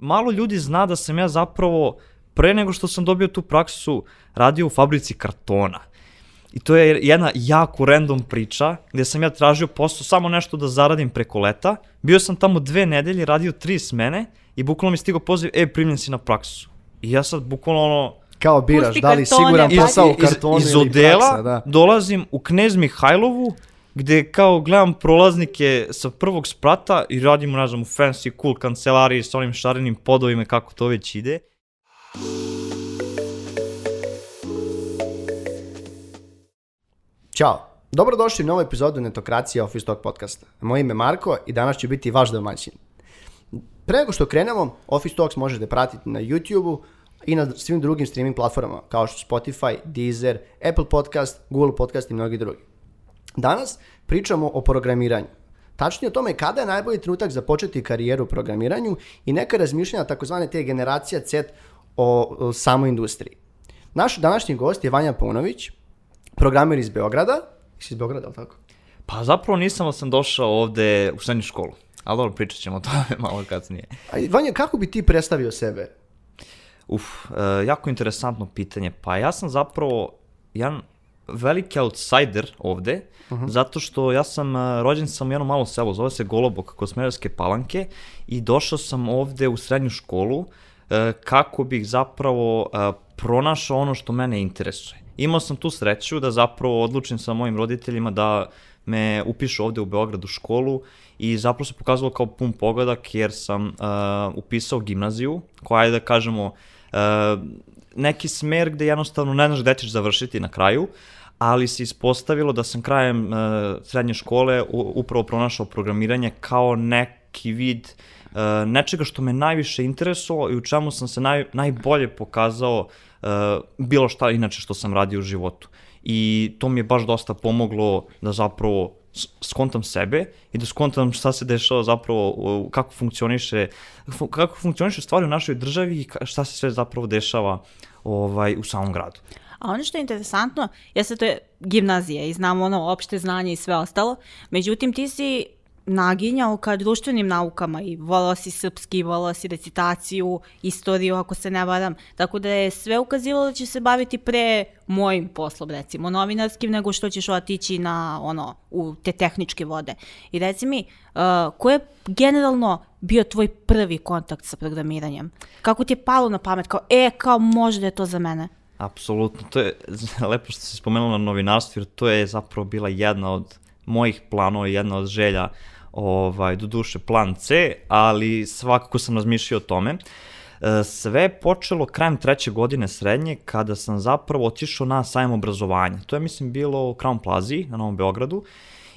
malo ljudi zna da sam ja zapravo, pre nego što sam dobio tu praksu, radio u fabrici kartona. I to je jedna jako random priča, gde sam ja tražio posao samo nešto da zaradim preko leta. Bio sam tamo dve nedelje, radio tri smene i bukvalno mi stigao poziv, e, primljen si na praksu. I ja sad bukvalno ono, Kao biraš, da li kartone, siguran iz- posao u iz, kartonu iz ili odela praksa, da. dolazim u Knez Mihajlovu, gde kao gledam prolaznike sa prvog sprata i radimo, ne znam, u fancy cool kancelariji sa onim šarenim podovima kako to već ide. Ćao. Dobrodošli u novu epizodu Netokracija Office Talk podcasta. Moje ime je Marko i danas ću biti vaš domaćin. Pre nego što krenemo, Office Talks možete pratiti na YouTube-u i na svim drugim streaming platformama kao što Spotify, Deezer, Apple Podcast, Google Podcast i mnogi drugi. Danas pričamo o programiranju. Tačnije o tome kada je najbolji trenutak za početi karijeru u programiranju i neka razmišljanja takozvane te generacija Z o, o samoj industriji. Naš današnji gost je Vanja Paunović, programer iz Beograda. Jesi iz Beograda, ali tako? Pa zapravo nisam, ali sam došao ovde u srednju školu. Ali dobro, pričat ćemo o tome malo kasnije. A Vanja, kako bi ti predstavio sebe? Uf, e, jako interesantno pitanje. Pa ja sam zapravo jedan veliki outsider ovde, zato što ja sam rođen sam u jednom malom selu, zove se Golobok, kod Smederevske palanke i došao sam ovde u srednju školu e, kako bih zapravo pronašao ono što mene interesuje. Imao sam tu sreću da zapravo odlučim sa mojim roditeljima da me upišu ovde u Beograd u školu i zapravo se pokazalo kao pun pogodak jer sam uh, upisao gimnaziju koja je da kažemo uh, neki smer gde jednostavno ne znaš gde ćeš završiti na kraju, ali se ispostavilo da sam krajem uh, srednje škole u, upravo pronašao programiranje kao neki vid uh, nečega što me najviše interesovalo i u čemu sam se naj, najbolje pokazao uh, bilo šta inače što sam radio u životu. I to mi je baš dosta pomoglo da zapravo skontam sebe i da skontam šta se dešava zapravo, kako funkcioniše, fu- kako funkcioniše stvari u našoj državi i šta se sve zapravo dešava ovaj, u samom gradu. A ono što je interesantno, jeste to je gimnazija i znamo ono opšte znanje i sve ostalo, međutim ti si naginjao ka društvenim naukama i volao si srpski, volao si recitaciju, istoriju ako se ne varam, tako da je sve ukazivalo da će se baviti pre mojim poslom recimo novinarskim nego što ćeš otići na ono u te tehničke vode. I reci mi, uh, ko je generalno bio tvoj prvi kontakt sa programiranjem? Kako ti je palo na pamet kao e kao može da je to za mene? Apsolutno, to je lepo što si spomenula na novinarstvu, jer to je zapravo bila jedna od mojih planova, jedna od želja, ovaj, do duše plan C, ali svakako sam razmišljao o tome. E, Sve je počelo krajem treće godine srednje, kada sam zapravo otišao na sajam obrazovanja. To je, mislim, bilo u Crown Plazi na Novom Beogradu.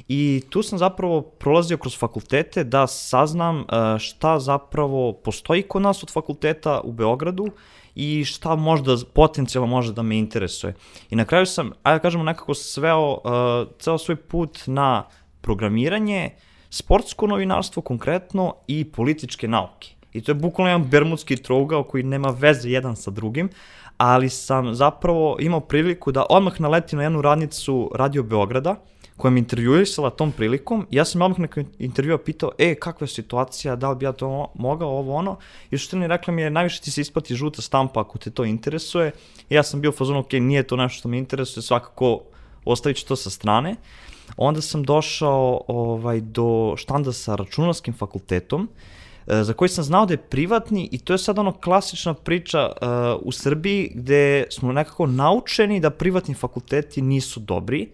I tu sam zapravo prolazio kroz fakultete da saznam e, šta zapravo postoji kod nas od fakulteta u Beogradu i šta možda potencijalno može da me interesuje. I na kraju sam, ajde da kažemo, nekako sveo uh, ceo svoj put na programiranje, sportsko novinarstvo konkretno i političke nauke. I to je bukvalno jedan bermudski trougao koji nema veze jedan sa drugim, ali sam zapravo imao priliku da odmah naletim na jednu radnicu Radio Beograda, koja me intervjuisala tom prilikom ja sam odmah nakon intervjua pitao, e, kakva je situacija, da li bi ja to mo- mogao, ovo ono, i što mi rekla mi je, najviše ti se isplati žuta stampa ako te to interesuje, i ja sam bio u fazonu, ok, nije to nešto što me interesuje, svakako ostavit ću to sa strane. Onda sam došao ovaj, do štanda sa računarskim fakultetom, e, za koji sam znao da je privatni i to je sad ono klasična priča uh, u Srbiji gde smo nekako naučeni da privatni fakulteti nisu dobri,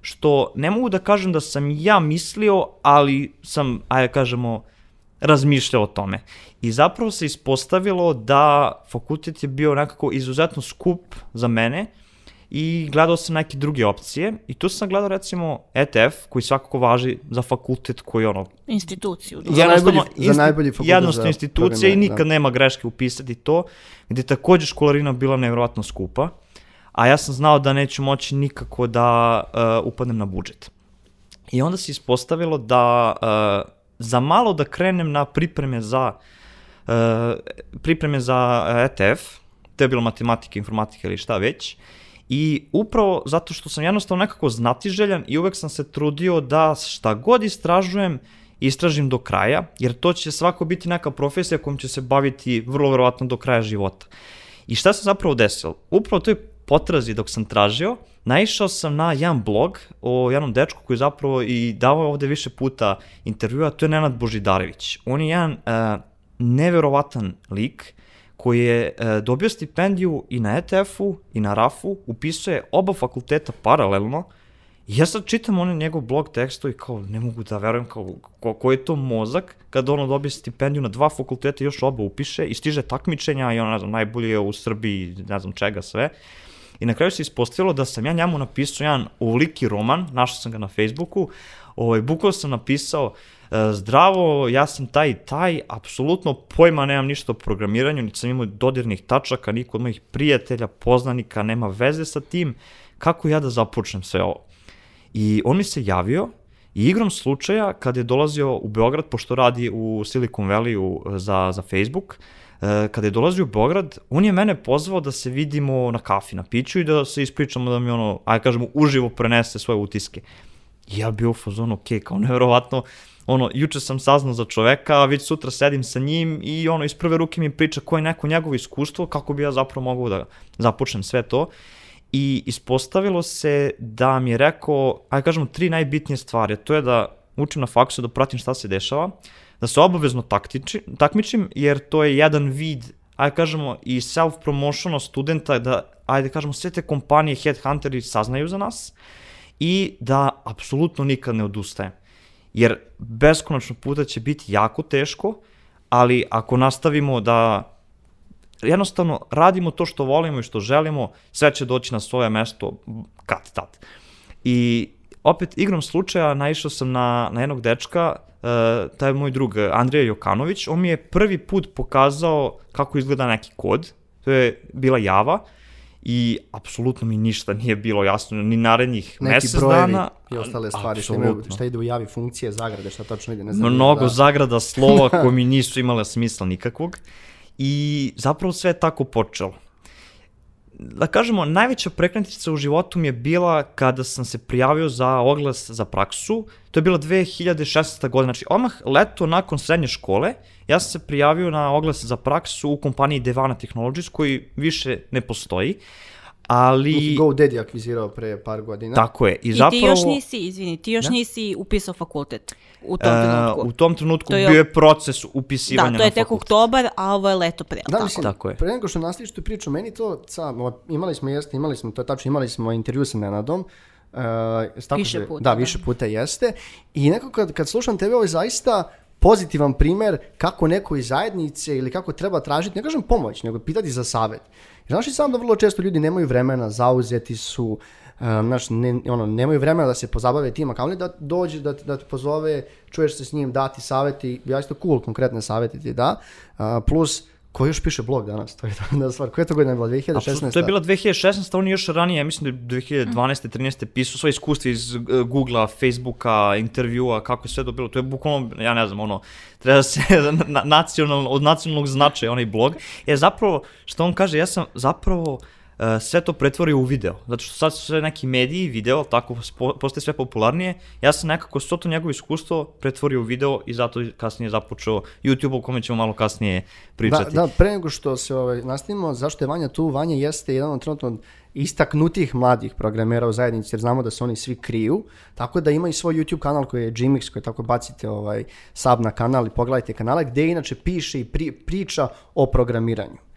što ne mogu da kažem da sam ja mislio, ali sam, ajde kažemo, razmišljao o tome. I zapravo se ispostavilo da fakultet je bio nekako izuzetno skup za mene i gledao sam neke druge opcije i tu sam gledao recimo ETF koji svakako važi za fakultet koji ono instituciju. Za jednostavno najbolji- za insti- najbolji fakultet jednostavno za institucija i nikad da. nema greške upisati to, gde takođe školarina bila nevjerovatno skupa, a ja sam znao da neću moći nikako da uh, upadnem na budžet. I onda se ispostavilo da uh, za malo da krenem na pripreme za uh, pripreme za ETF, to je bilo matematika, informatika ili šta već, I upravo zato što sam jednostavno nekako znatiželjan i uvek sam se trudio da šta god istražujem istražim do kraja, jer to će svako biti neka profesija kojom će se baviti vrlo verovatno do kraja života. I šta se zapravo desilo? Upravo toj potrazi dok sam tražio, naišao sam na jedan blog o jednom dečku koji zapravo i davao ovde više puta intervjua, to je Nenad Božidarević. On je jedan uh, neverovatan lik koji je uh, dobio stipendiju i na ETF-u i na RAF-u, upisuje oba fakulteta paralelno, I ja sad čitam ono njegov blog tekstu i kao ne mogu da verujem kao ko, ko je to mozak kada ono dobije stipendiju na dva fakulteta još oba upiše i stiže takmičenja i ono ne znam najbolje je u Srbiji ne znam čega sve. I na kraju se ispostavilo da sam ja njemu napisao jedan ovoliki roman, našao sam ga na Facebooku, ovaj, bukvalo sam napisao e, zdravo, ja sam taj taj, apsolutno pojma nemam ništa o programiranju, niti sam imao dodirnih tačaka, niko od mojih prijatelja, poznanika nema veze sa tim, kako ja da započnem sve ovo? I on mi se javio i igrom slučaja kad je dolazio u Beograd, pošto radi u Silicon Valley za, za Facebook, e, kada je dolazio u Beograd, on je mene pozvao da se vidimo na kafi, na piću i da se ispričamo da mi ono, ajde kažemo, uživo prenese svoje utiske. I ja bio u fazonu, ok, kao nevjerovatno, ono, juče sam saznao za čoveka, a već sutra sedim sa njim i ono, iz prve ruke mi priča koje je neko njegovo iskustvo, kako bi ja zapravo mogao da započnem sve to i ispostavilo se da mi je rekao, ajde kažemo, tri najbitnije stvari, to je da učim na faksu, da pratim šta se dešava, da se obavezno taktiči, takmičim, jer to je jedan vid, ajde kažemo, i self-promotiona studenta, da, ajde kažemo, sve te kompanije, headhunteri saznaju za nas i da apsolutno nikad ne odustajem. Jer beskonačno puta će biti jako teško, ali ako nastavimo da jednostavno radimo to što volimo i što želimo, sve će doći na svoje mesto kad tad. I opet igrom slučaja naišao sam na, na jednog dečka, uh, taj moj drug Andrija Jokanović, on mi je prvi put pokazao kako izgleda neki kod, to je bila Java, i apsolutno mi ništa nije bilo jasno, ni narednih Neki mesec brojevi dana. i ostale stvari, šta, imaju, šta ide u javi funkcije, zagrade, šta tačno ide, ne znam. Mnogo da. zagrada slova koji mi nisu imale smisla nikakvog. I zapravo sve je tako počelo. Da kažemo, najveća prekretnica u životu mi je bila kada sam se prijavio za oglas za praksu. To je bila 2016. godina, znači odmah leto nakon srednje škole, ja sam se prijavio na oglas za praksu u kompaniji Devana Technologies, koji više ne postoji. Ali... GoDaddy akvizirao pre par godina. Tako je. I, I zapravo... ti još nisi, izvini, ti još Da. nisi upisao fakultet u tom e, trenutku. u tom trenutku To je- bio je proces upisivanja Da, to je tek oktobar, a ovo je leto pre, Da, tako? mislim, Tako je. pre nego što nastaviš tu priču, meni to, o, imali smo, jeste, imali smo, to je tačno, imali smo intervju sa Nenadom, Uh, tako Više se- puta, Da, da. više puta jeste. I nekako kad, kad slušam tebe, ovo je zaista pozitivan primer kako neko iz zajednice ili kako treba tražiti, ne kažem pomoć, nego pitati za savet. Znaš i sam da vrlo često ljudi nemaju vremena, zauzeti su, uh, znaš, ne, ono, nemaju vremena da se pozabave tim, a kamoli da dođe, da, da te pozove, čuješ se s njim, dati saveti, ja isto cool, konkretne savete ti da. Uh, plus, ko još piše blog danas? To je jedna stvar. Koja je to godina bila? 2016. Apsolutno, to je bila 2016, on je još ranije, mislim da je 2012. 13. pisao svoje iskustva iz uh, Googlea, Facebooka, intervjua, kako je sve to bilo. To je bukvalno, ja ne znam, ono, treba da se na, nacional, od nacionalnog značaja onaj blog. Je zapravo, što on kaže, ja sam zapravo sve to pretvorio u video. Zato što sad sve neki mediji, video, tako postaje sve popularnije. Ja sam nekako svo to njegovo iskustvo pretvorio u video i zato kasnije započeo YouTube o kome ćemo malo kasnije pričati. Da, da, pre nego što se ovaj, nastavimo, zašto je Vanja tu? Vanja jeste jedan od trenutno istaknutih mladih programera u zajednici, jer znamo da se oni svi kriju, tako da ima i svoj YouTube kanal koji je Gmix, koji tako bacite ovaj, sub na kanal i pogledajte kanale, gde inače piše i pri, priča o programiranju.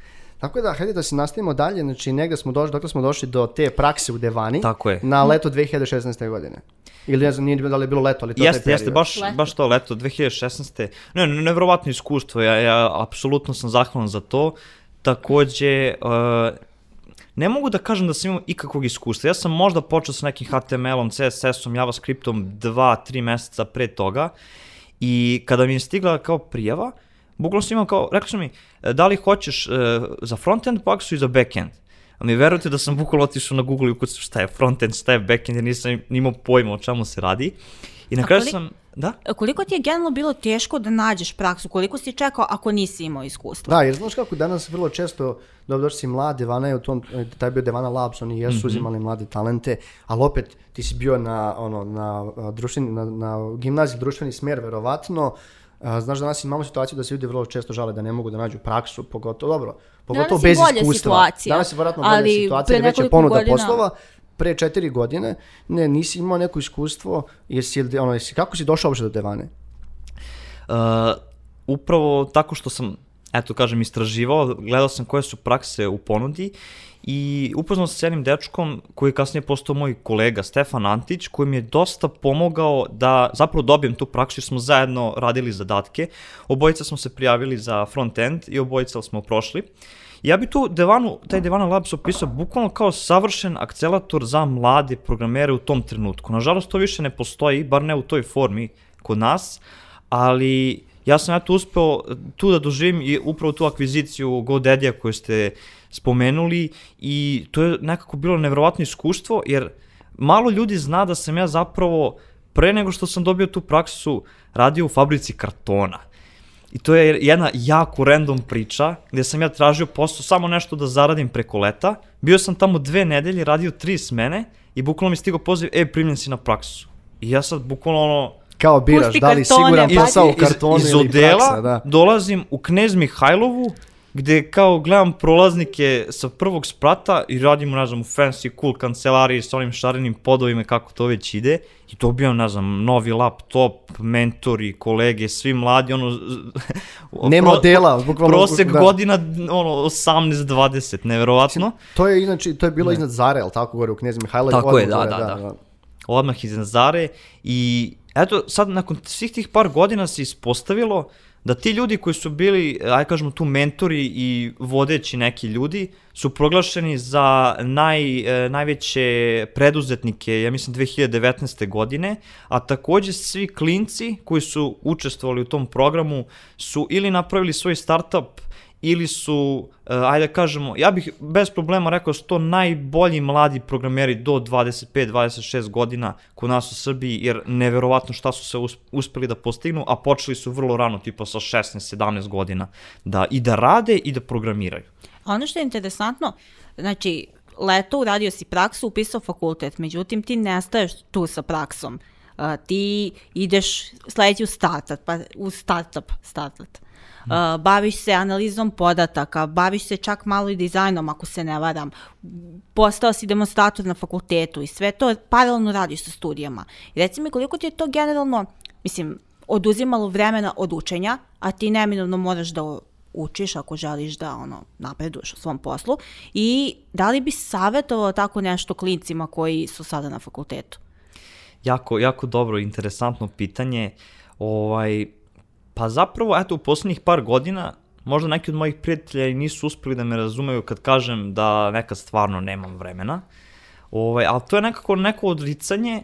Tako da, hajde da se nastavimo dalje, znači negde smo došli, dokle smo došli do te prakse u Devani Tako je. na leto 2016. godine. Ili ne znam, nije da li je bilo leto, ali to je Jeste, taj jeste, period. baš, Leto. baš to leto, 2016. Ne, ne, nevjerovatno iskustvo, ja, ja apsolutno sam zahvalan za to. Takođe, uh, ne mogu da kažem da sam imao ikakvog iskustva. Ja sam možda počeo sa nekim HTML-om, CSS-om, JavaScriptom 2-3 meseca pre toga i kada mi je stigla kao prijava, bukvalno sam imao kao, rekli su mi, e, da li hoćeš uh, za frontend paksu i za backend? A mi verujete da sam bukvalno otišao na Google i ukucao šta je frontend, šta je backend, jer nisam ni imao pojma o čemu se radi. I na kraju sam... Da? Koliko ti je generalno bilo teško da nađeš praksu? Koliko si čekao ako nisi imao iskustva? Da, jer znaš kako danas vrlo često, dobro došli si mlad, Devana je u tom, taj je bio Devana Labs, oni jesu uzimali mlade talente, ali opet ti si bio na, ono, na, društveni, na, na gimnaziji društveni smjer, verovatno, znaš, danas imamo situaciju da se ljudi vrlo često žale da ne mogu da nađu praksu, pogotovo, dobro, pogotovo Danas je bez bolja iskustva. situacija, Danas je vjerojatno bolja ali situacija, jer već je ponuda godina- poslova, pre četiri godine, ne, nisi imao neko iskustvo, jesi, ono, jesi, kako si došao uopšte do Devane? Uh, upravo tako što sam, eto kažem, istraživao, gledao sam koje su prakse u ponudi i upoznao se s jednim dečkom koji je kasnije postao moj kolega, Stefan Antić, koji mi je dosta pomogao da zapravo dobijem tu praksu jer smo zajedno radili zadatke. Obojica smo se prijavili za front-end i obojica smo prošli. Ja bi tu Devanu, taj Devana Labs opisao bukvalno kao savršen akcelator za mlade programere u tom trenutku. Nažalost, to više ne postoji, bar ne u toj formi kod nas, ali ja sam eto uspeo tu da doživim i upravo tu akviziciju GoDaddy-a koju ste spomenuli i to je nekako bilo nevjerovatno iskustvo jer malo ljudi zna da sam ja zapravo pre nego što sam dobio tu praksu radio u fabrici kartona. I to je jedna jako random priča, gde sam ja tražio posao samo nešto da zaradim preko leta. Bio sam tamo dve nedelje, radio tri smene i bukvalno mi je stigao poziv, e, primljen si na praksu. I ja sad bukvalno ono, Kao biraš, Pusti da li kartone, siguran pa- posao u iz, kartonu iz ili odela praksa, da. dolazim u Knez Mihajlovu, gde kao gledam prolaznike sa prvog sprata i radimo, ne znam, u fancy cool kancelariji sa onim šarenim podovima kako to već ide i dobijam, ne znam, novi laptop, mentori, kolege, svi mladi, ono... Nema odela, bukvalno- Prosek da. godina, ono, 18-20, neverovatno. To je, znači, to je bilo iznad Zare, ali tako gore u Knez Mihajla. Tako odmah je, da, gore, da, da. odmah iz Nazare i eto sad nakon svih tih par godina se ispostavilo da ti ljudi koji su bili, aj kažemo tu mentori i vodeći neki ljudi su proglašeni za naj, e, najveće preduzetnike, ja mislim 2019. godine, a takođe svi klinci koji su učestvovali u tom programu su ili napravili svoj startup ili su, uh, ajde da kažemo, ja bih bez problema rekao da su to najbolji mladi programeri do 25-26 godina kod nas u Srbiji, jer neverovatno šta su se us- uspeli da postignu, a počeli su vrlo rano, tipa sa 16-17 godina, da i da rade i da programiraju. A ono što je interesantno, znači, leto uradio si praksu, upisao fakultet, međutim ti ne staješ tu sa praksom. Uh, ti ideš sledeći u startup, pa u startup, startup. Uh, baviš se analizom podataka, baviš se čak malo i dizajnom, ako se ne varam. Postao si demonstrator na fakultetu i sve to paralelno radiš sa studijama. I reci mi koliko ti je to generalno, mislim, oduzimalo vremena od učenja, a ti neminovno moraš da učiš ako želiš da ono napreduješ u svom poslu i da li bi savjetovao tako nešto klincima koji su sada na fakultetu? Jako, jako dobro, interesantno pitanje. Ovaj, pa zapravo, eto, u poslednjih par godina, možda neki od mojih prijatelja i nisu uspeli da me razumeju kad kažem da nekad stvarno nemam vremena. Ovaj, ali to je nekako neko odricanje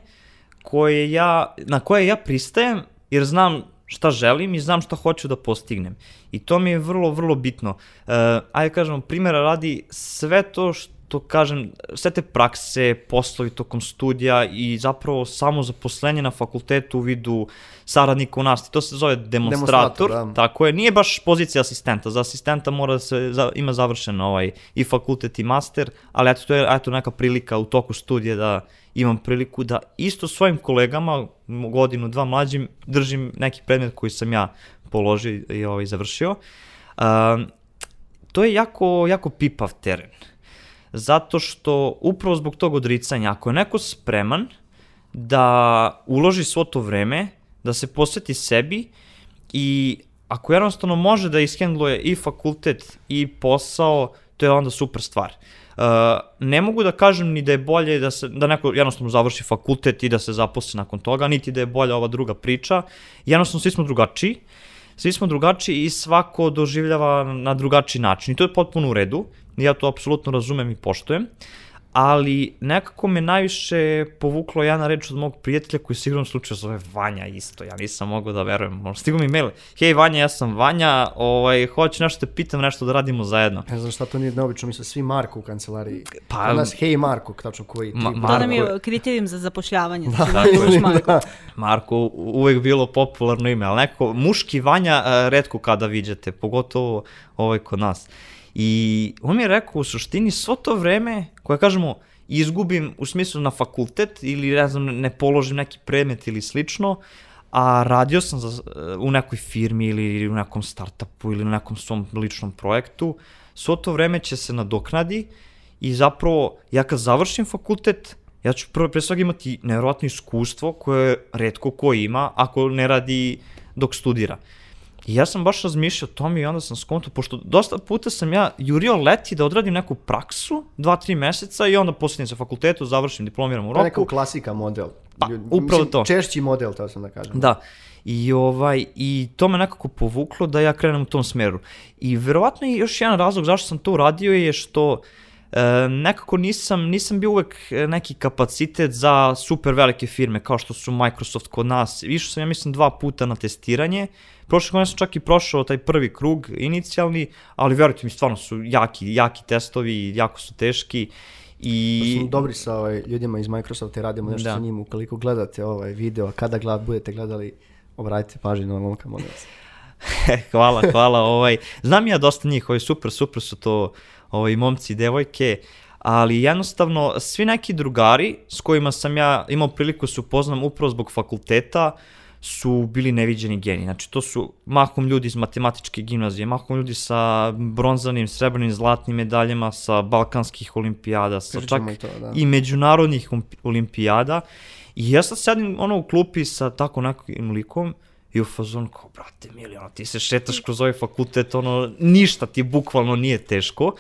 koje ja, na koje ja pristajem, jer znam šta želim i znam šta hoću da postignem. I to mi je vrlo, vrlo bitno. Uh, ajde kažemo, primjera radi sve to što kažem, sve te prakse, poslovi tokom studija i zapravo samo zaposlenje na fakultetu u vidu saradnika u nastavi. To se zove demonstrator, Demonstrator, da. tako je. Nije baš pozicija asistenta. Za asistenta mora da se, za, ima završen ovaj, i fakultet i master, ali eto, to je eto, neka prilika u toku studija da imam priliku da isto svojim kolegama, godinu, dva mlađim, držim neki predmet koji sam ja položio i ovaj, završio. Um, to je jako, jako pipav teren. Zato što upravo zbog tog odricanja, ako je neko spreman da uloži svo to vreme, da se posveti sebi i ako jednostavno može da ishendluje i fakultet i posao, to je onda super stvar. Uh, ne mogu da kažem ni da je bolje da, se, da neko jednostavno završi fakultet i da se zaposli nakon toga, niti da je bolja ova druga priča. Jednostavno svi smo drugačiji, svi smo drugačiji i svako doživljava na drugačiji način. I to je potpuno u redu, ja to apsolutno razumem i poštujem, ali nekako me najviše povuklo jedna reč od mog prijatelja koji se igrom slučaju zove Vanja isto, ja nisam mogao da verujem, možda stigu mi mail, hej Vanja, ja sam Vanja, ovaj, hoću nešto te pitam, nešto da radimo zajedno. Ne znam šta to nije neobično, misle svi Marko u kancelariji. Pa- Pa, nas, hej Marko, tačno koji ti. Ma- To Marko nam je- kriterijum za zapošljavanje. Da, Znači, da, imaš Marko. Da. Marko, uvek bilo popularno ime, ali nekako muški Vanja uh, redko kada viđete, pogotovo ovaj kod nas. I on mi je rekao u suštini svo to vreme koje kažemo izgubim u smislu na fakultet ili ne znam ne položim neki predmet ili slično, a radio sam za, u nekoj firmi ili u nekom startupu ili u nekom svom ličnom projektu, svo to vreme će se nadoknadi i zapravo ja kad završim fakultet, ja ću prvo pre svega imati nevjerojatno iskustvo koje redko ko ima ako ne radi dok studira. I ja sam baš razmišljao o tome i onda sam skonto, pošto dosta puta sam ja jurio leti da odradim neku praksu, dva, tri meseca i onda poslednjem sa fakultetu, završim, diplomiram u To je neka roku. klasika model. Pa, Ljud- upravo mislim, to. Češći model, to sam da kažem. Da. I, ovaj, I to me nekako povuklo da ja krenem u tom smeru. I verovatno i još jedan razlog zašto sam to uradio je što e, nekako nisam, nisam bio uvek e, neki kapacitet za super velike firme kao što su Microsoft kod nas. Išao sam, ja mislim, dva puta na testiranje. Prošle godine sam čak i prošao taj prvi krug inicijalni, ali verujte mi, stvarno su jaki, jaki testovi, jako su teški. I... I... Smo dobri sa ovaj, ljudima iz Microsofta i radimo nešto Da. sa njim. Ukoliko gledate ovaj video, a kada gled, budete gledali, obratite pažnju na momka, molim vas. hvala, hvala. Ovaj, znam ja dosta njih, ovaj, super, super su to ovaj, momci i devojke, ali jednostavno svi neki drugari s kojima sam ja imao priliku da se upoznam upravo zbog fakulteta, su bili neviđeni geni. Znači, to su mahom ljudi iz matematičke gimnazije, mahom ljudi sa bronzanim, srebrnim, zlatnim medaljama, sa balkanskih olimpijada, sa Pričat čak i to, da. i međunarodnih olimpijada. I ja sad sedim ono u klupi sa tako nekim likom i u fazonu kao, brate mili, ono, ti se šetaš kroz ovaj fakultet, ono, ništa ti bukvalno nije teško.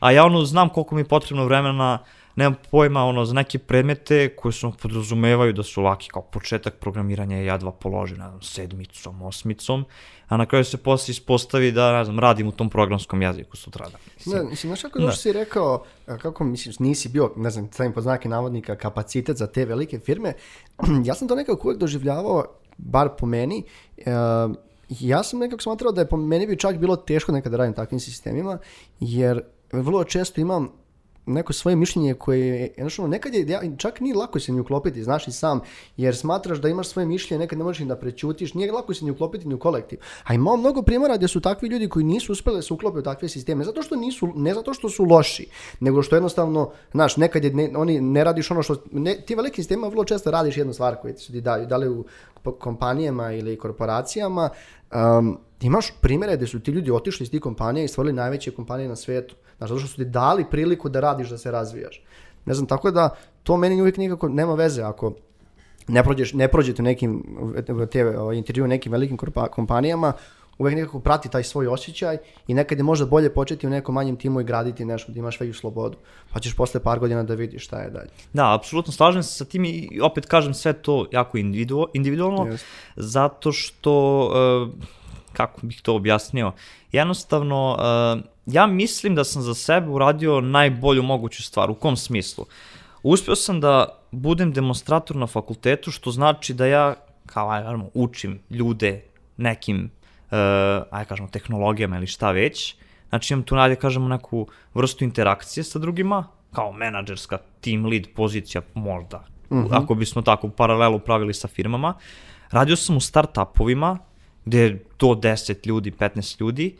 A ja ono, znam koliko mi je potrebno vremena, nemam pojma, ono, za neke predmete koje su podrazumevaju da su laki, kao početak programiranja ja dva položim, ne znam, sedmicom, osmicom, a na kraju se posle ispostavi da, ne znam, radim u tom programskom jeziku sutradan. Mislim, Ne, mislim, znaš kako dobro si rekao, kako misliš, nisi bio, ne znam, stavim pod znake navodnika, kapacitet za te velike firme, ja sam to nekako uvijek doživljavao, bar po meni, e, ja sam nekako smatrao da je po meni bi čak bilo teško nekada da radim takvim sistemima, jer vrlo često imam neko svoje mišljenje koje je, jednostavno, nekad je, čak nije lako se ni uklopiti, znaš i sam, jer smatraš da imaš svoje mišljenje, nekad ne možeš ni da prećutiš, nije lako se ni uklopiti ni u kolektiv. A imamo mnogo primjera gdje su takvi ljudi koji nisu uspjeli da se uklope u takve sisteme, zato što nisu, ne zato što su loši, nego što jednostavno, znaš, nekad je, ne, oni ne radiš ono što, ne, ti veliki sistema vrlo često radiš jednu stvar koju ti su ti daju, da li u kompanijama ili korporacijama, um, imaš primjere gdje su ti ljudi otišli iz tih kompanija i stvorili najveće kompanije na svijetu. Znaš, zato što su ti dali priliku da radiš, da se razvijaš. Ne znam, tako da to meni uvijek nikako nema veze ako ne, prođeš, ne prođete nekim te intervju nekim velikim kompanijama, uvijek nekako prati taj svoj osjećaj i nekad je možda bolje početi u nekom manjem timu i graditi nešto da imaš veću slobodu. Pa ćeš posle par godina da vidiš šta je dalje. Da, apsolutno slažem se sa tim i opet kažem sve to jako individu, individualno, Jeste. zato što, uh, kako bih to objasnio, jednostavno, uh, ja mislim da sam za sebe uradio najbolju moguću stvar. U kom smislu? Uspio sam da budem demonstrator na fakultetu, što znači da ja, kao aj, naravno, učim ljude nekim, aj kažemo, tehnologijama ili šta već. Znači imam tu, najde kažemo, neku vrstu interakcije sa drugima, kao menadžerska team lead pozicija možda, ako bismo tako paralelu pravili sa firmama. Radio sam u startupovima, gde je do 10 ljudi, 15 ljudi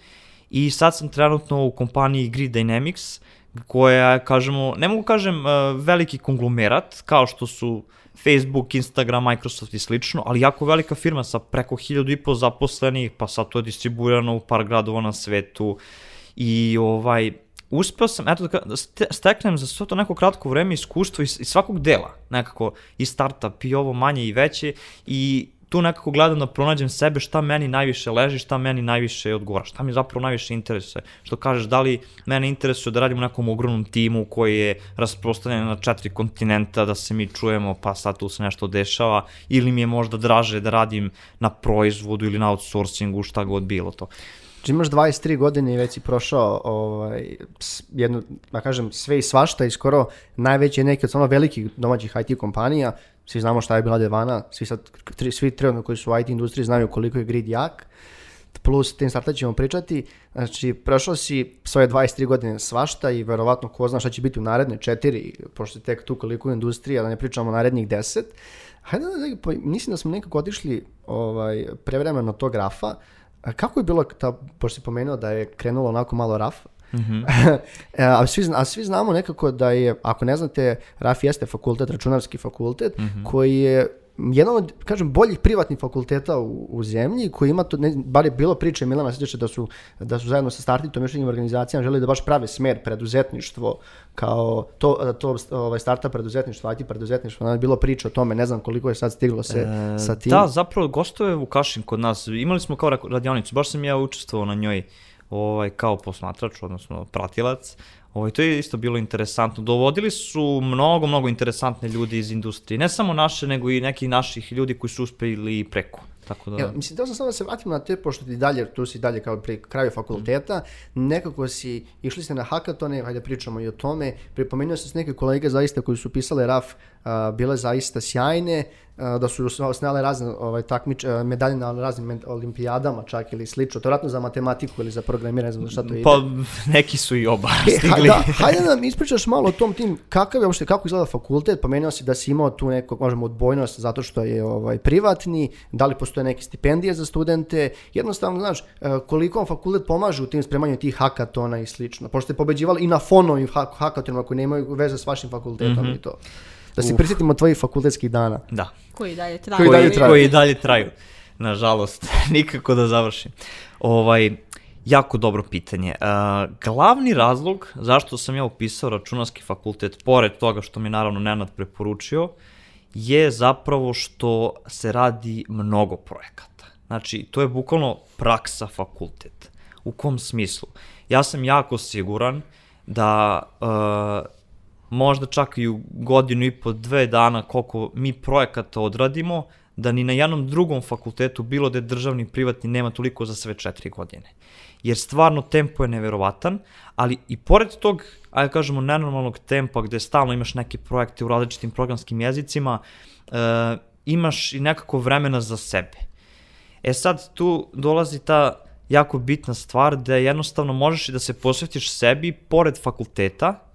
i sad sam trenutno u kompaniji Grid Dynamics, koja je, kažemo, ne mogu kažem uh, veliki konglomerat, kao što su Facebook, Instagram, Microsoft i slično, ali jako velika firma sa preko hiljadu i po zaposlenih, pa sad to je distribuirano u par gradova na svetu. I ovaj, uspeo sam, eto, da steknem za sve to neko kratko vreme iskustvo iz, iz svakog dela, nekako, i startup, i ovo manje i veće, i tu nekako gledam da pronađem sebe šta meni najviše leži, šta meni najviše odgovara, šta mi zapravo najviše interesuje. Što kažeš, da li mene interesuje da radim u nekom ogromnom timu koji je rasprostanjen na četiri kontinenta, da se mi čujemo pa sad tu se nešto dešava, ili mi je možda draže da radim na proizvodu ili na outsourcingu, šta god bilo to. Znači imaš 23 godine i već si prošao ovaj, jednu, da kažem, sve i svašta i skoro najveće neke od stvarno velikih domaćih IT kompanija. Svi znamo šta je bila Devana, svi, sad, tri, svi trenutno koji su u IT industriji znaju koliko je grid jak. Plus tim starta ćemo pričati. Znači, prošao si svoje 23 godine svašta i verovatno ko zna šta će biti u naredne četiri, pošto je tek tu koliko je industrija, da ne pričamo narednih 10. Hajde da, pa mislim da smo nekako otišli ovaj, prevremeno od tog rafa. A Kako je bilo, ta, pošto si pomenuo da je krenulo onako malo raf, E, a, svi, a svi znamo nekako da je, ako ne znate, RAF jeste fakultet, računarski fakultet, koji je jedan od, kažem, boljih privatnih fakulteta u, u zemlji, koji ima to, ne, bar je bilo priče Milana Sjedeće da su, da su zajedno sa Startitom i još nekim organizacijama želi da baš prave smer preduzetništvo kao to, to ovaj, startup preduzetništvo, IT preduzetništvo, ono je bilo priče o tome, ne znam koliko je sad stiglo se E, sa tim. Da, zapravo gostove Vukašin kod nas, imali smo kao ra- radionicu, baš sam ja učestvovao na njoj ovaj, kao posmatrač, odnosno pratilac. Ovaj, to je isto bilo interesantno. Dovodili su mnogo, mnogo interesantne ljudi iz industrije. Ne samo naše, nego i nekih naših ljudi koji su uspeli preko. Tako da... Ja, mislim, teo sam samo da se vratim na te, pošto ti dalje, tu si dalje kao pri kraju fakulteta, nekako si, išli ste na hakatone, hajde pričamo i o tome, pripomenuo sam s neke kolege zaista koji su pisale RAF, a, bile zaista sjajne, da su osnale razne ovaj, takmič, medalje na raznim olimpijadama čak ili slično, to vratno za matematiku ili za programiranje, ne znam šta to ide. Pa neki su i oba E, stigli. da, hajde da nam ispričaš malo o tom tim, kakav je uopšte, kako izgleda fakultet, pomenuo si da si imao tu neku, možemo, odbojnost zato što je ovaj, privatni, da li postoje neke stipendije za studente, jednostavno, znaš, e, koliko vam fakultet pomaže u tim spremanju tih hakatona i slično, pošto ste pobeđivali i na fonovim ha- hakatonima koji nemaju veze s vašim fakultetom i to. Da se prisjetimo tvojih fakultetskih dana. Da. Koji dalje traju. Koji dalje traju. Koji dalje traju. Nažalost, nikako da završim. Ovaj, jako dobro pitanje. Uh, glavni razlog zašto sam ja upisao računarski fakultet, pored toga što mi naravno Nenad preporučio, je zapravo što se radi mnogo projekata. Znači, to je bukvalno praksa fakultet. U kom smislu? Ja sam jako siguran da uh, možda čak i u godinu i po dve dana koliko mi projekata odradimo, da ni na jednom drugom fakultetu, bilo da je državni privatni, nema toliko za sve četiri godine. Jer stvarno tempo je neverovatan, ali i pored tog, ajde kažemo, nenormalnog tempa gde stalno imaš neke projekte u različitim programskim jezicima, e, imaš i nekako vremena za sebe. E sad tu dolazi ta jako bitna stvar da jednostavno možeš i da se posvetiš sebi pored fakulteta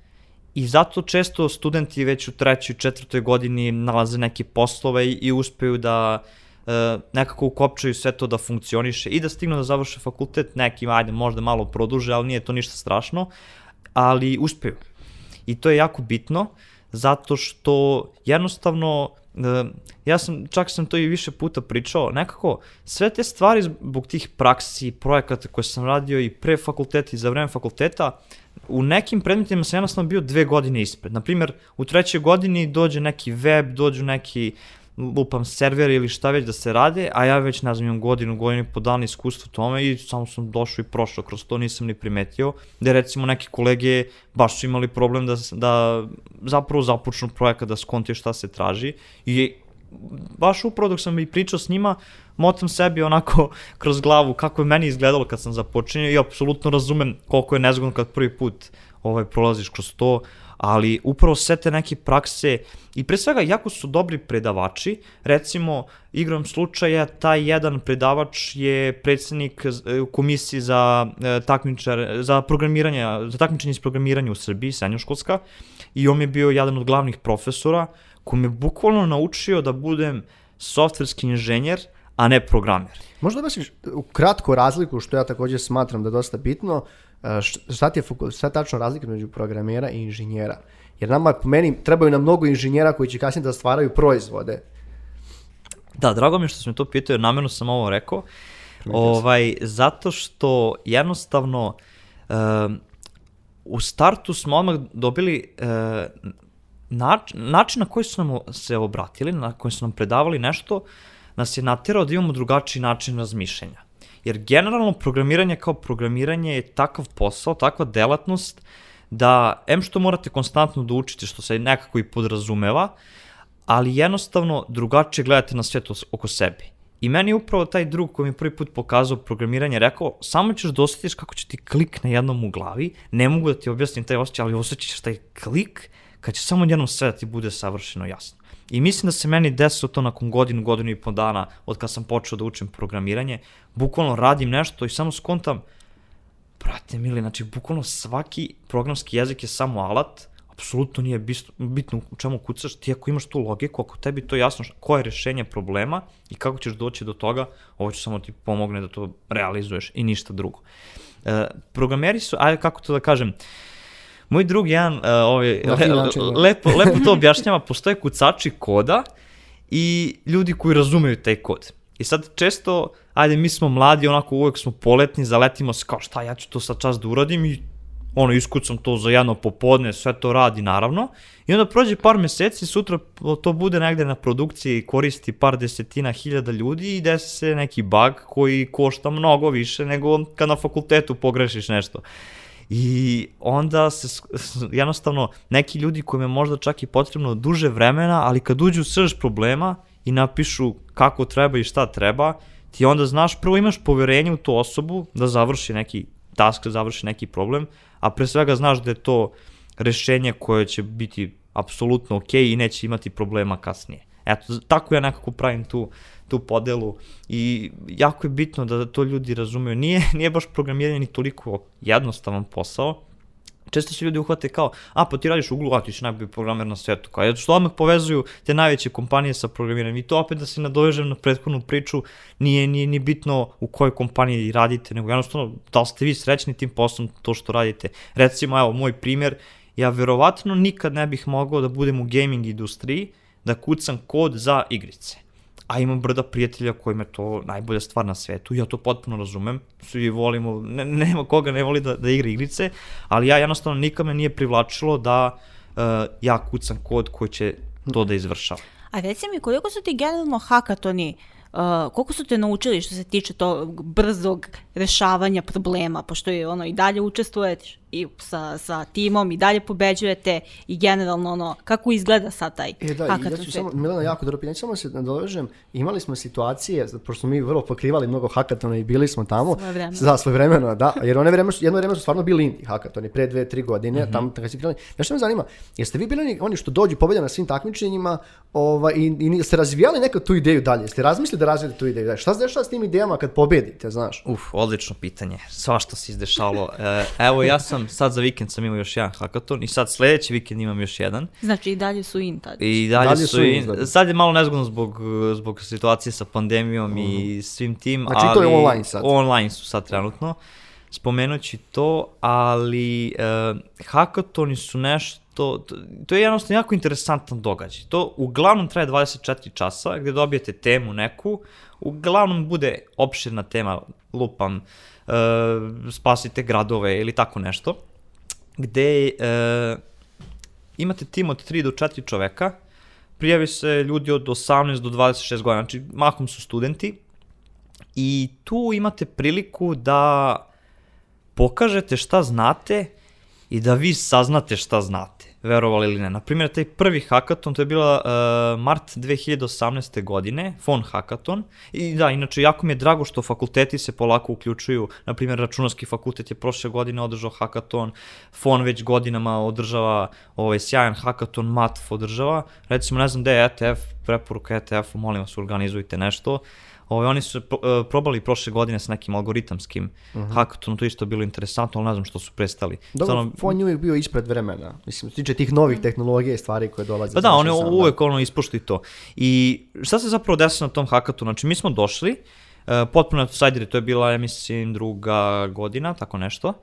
i zato često studenti već u trećoj, četvrtoj godini nalaze neke poslove i, uspeju da e, nekako ukopčaju sve to da funkcioniše i da stignu da završe fakultet, nekim ajde možda malo produže, ali nije to ništa strašno, ali uspeju. I to je jako bitno, zato što jednostavno, ja sam, čak sam to i više puta pričao, nekako sve te stvari zbog tih praksi, projekata koje sam radio i pre fakulteta i za vreme fakulteta, u nekim predmetima sam jednostavno bio dve godine ispred. Naprimer, u trećoj godini dođe neki web, dođu neki lupam server ili šta već da se rade, a ja već ne znam imam godinu, godinu i po dana iskustva tome i samo sam došao i prošao kroz to, nisam ni primetio, da recimo neki kolege baš su imali problem da, da zapravo započnu projekat, da skontiju šta se traži i baš upravo dok sam i pričao s njima, motam sebi onako kroz glavu kako je meni izgledalo kad sam započinio i apsolutno razumem koliko je nezgodno kad prvi put ovaj, prolaziš kroz to, ali upravo sve te neke prakse i pre svega jako su dobri predavači, recimo igram slučaja taj jedan predavač je predsednik e, komisije za e, takmičar, za programiranje, za takmičenje iz programiranja u Srbiji, srednjoškolska i on je bio jedan od glavnih profesora koji me bukvalno naučio da budem softverski inženjer, a ne programer. Možda baš u kratko razliku, što ja također smatram da je dosta bitno, š- šta ti je šta je tačno razlika među programera i inženjera? Jer nama, po meni, trebaju nam mnogo inženjera koji će kasnije da stvaraju proizvode. Da, drago mi je što si me to pitao, jer namjerno sam ovo rekao. Ovaj, zato što jednostavno um, u startu smo odmah dobili uh, nač, način na koji su nam se obratili, na koji su nam predavali nešto, nas je naterao da imamo drugačiji način razmišljanja. Jer generalno programiranje kao programiranje je takav posao, takva delatnost, da em što morate konstantno da učite, što se nekako i podrazumeva, ali jednostavno drugačije gledate na svet oko sebe. I meni upravo taj drug koji mi prvi put pokazao programiranje rekao, samo ćeš da osjetiš kako će ti klik na jednom u glavi, ne mogu da ti objasnim taj osjećaj, ali osjećaš taj klik kad će samo jednom sve da ti bude savršeno jasno. I mislim da se meni desilo to nakon godinu, godinu i po dana od kad sam počeo da učim programiranje. Bukvalno radim nešto i samo skontam, brate mili, znači bukvalno svaki programski jezik je samo alat, apsolutno nije bitno u čemu kucaš, ti ako imaš tu logiku, ako tebi to jasno koje je rešenje problema i kako ćeš doći do toga, ovo će samo ti pomogne da to realizuješ i ništa drugo. E, programeri su, ajde kako to da kažem, uh, Moj drug jedan, uh, ovaj, le, način, da. lepo, lepo to objašnjava, postoje kucači koda i ljudi koji razumeju taj kod. I sad često, ajde, mi smo mladi, onako uvek smo poletni, zaletimo se kao šta, ja ću to sad čas da uradim i ono, iskucam to za jedno popodne, sve to radi naravno. I onda prođe par meseci, sutra to bude negde na produkciji, koristi par desetina hiljada ljudi i desi se neki bug koji košta mnogo više nego kad na fakultetu pogrešiš nešto. I onda se jednostavno neki ljudi kojima je možda čak i potrebno duže vremena, ali kad uđu srž problema i napišu kako treba i šta treba, ti onda znaš, prvo imaš poverenje u tu osobu da završi neki task, da završi neki problem, a pre svega znaš da je to rešenje koje će biti apsolutno ok i neće imati problema kasnije. Eto, tako ja nekako pravim tu, tu podelu i jako je bitno da to ljudi razumeju. Nije, nije baš programiranje ni toliko jednostavan posao, često se ljudi uhvate kao, a pa ti radiš u Google, a ti si najbolji programer na svetu, kao, jer što odmah povezuju te najveće kompanije sa programiranjem i to opet da se nadovežem na prethodnu priču, nije, nije ni bitno u kojoj kompaniji radite, nego jednostavno da li ste vi srećni tim poslom, to što radite. Recimo, evo, moj primer, ja verovatno nikad ne bih mogao da budem u gaming industriji, da kucam kod za igrice a imam brda prijatelja kojima je to najbolja stvar na svetu, ja to potpuno razumem, svi volimo, ne, nema koga ne voli da, da igra igrice, ali ja jednostavno nikad me nije privlačilo da uh, ja kucam kod koji će to da izvršava. A reci mi, koliko su ti generalno hakatoni uh, Uh, koliko su te naučili što se tiče tog brzog rešavanja problema, pošto je ono i dalje učestvuješ i sa, sa timom i dalje pobeđujete i generalno ono, kako izgleda sad taj e, da, hakaton ja ću samo, Milena, jako dobro pitanje, samo se nadovežem, imali smo situacije, pošto smo mi vrlo pokrivali mnogo hakatona i bili smo tamo, svoje vremena. za svoje vremena, da, jer one vreme, jedno vreme su stvarno bili indie hakatoni, pre dve, tri godine, mm -hmm. tamo kada si krenuli. Znaš što me zanima, jeste vi bili oni što dođu pobedja na svim takmičenjima ovaj, i, i ste razvijali neku tu ideju dalje, ste razmislili da razvijete tu ideju dalje, šta se dešava s tim idejama kad pobedite, znaš? Uf, odlično pitanje, svašta se izdešalo. E, evo, ja sam sad za vikend sam imao još jedan hackathon i sad sledeći vikend imam još jedan. Znači i dalje su in tad. I dalje, dalje su in. in. Sad je malo nezgodno zbog, zbog situacije sa pandemijom mm. i mhm. svim tim. Znači ali, to je online sad. Online su sad trenutno. Spomenući to, ali uh, hackathoni su nešto to, to je jednostavno jako interesantan događaj. To uglavnom traje 24 časa gde dobijete temu neku, uglavnom bude opširna tema, lupam, uh, spasite gradove ili tako nešto, gde uh, imate tim od 3 do 4 čoveka, prijavi se ljudi od 18 do 26 godina, znači mahom su studenti, i tu imate priliku da pokažete šta znate i da vi saznate šta znate verovali ili ne. Naprimjer, taj prvi hackathon, to je bila uh, mart 2018. godine, Fon hackathon. I da, inače, jako mi je drago što fakulteti se polako uključuju. Naprimjer, računarski fakultet je prošle godine održao hackathon, Fon već godinama održava ovaj sjajan hackathon, MATF održava. Recimo, ne znam gde je ETF, preporuka ETF-u, molim vas, organizujte nešto. Uh, Ove, oni su pro, uh, probali prošle godine sa nekim algoritamskim uh -huh. hackathonom, to isto bilo interesantno, ali ne znam što su prestali. Dobro, Samo, Fon je uvijek bio ispred vremena, mislim, tiče tih novih tehnologija i stvari koje dolaze. Pa da, oni sam, uvek da. ono ispuštuju to. I šta se zapravo desilo na tom hackathonu? Znači, mi smo došli, uh, potpuno outsideri, to je bila, ja mislim, druga godina, tako nešto,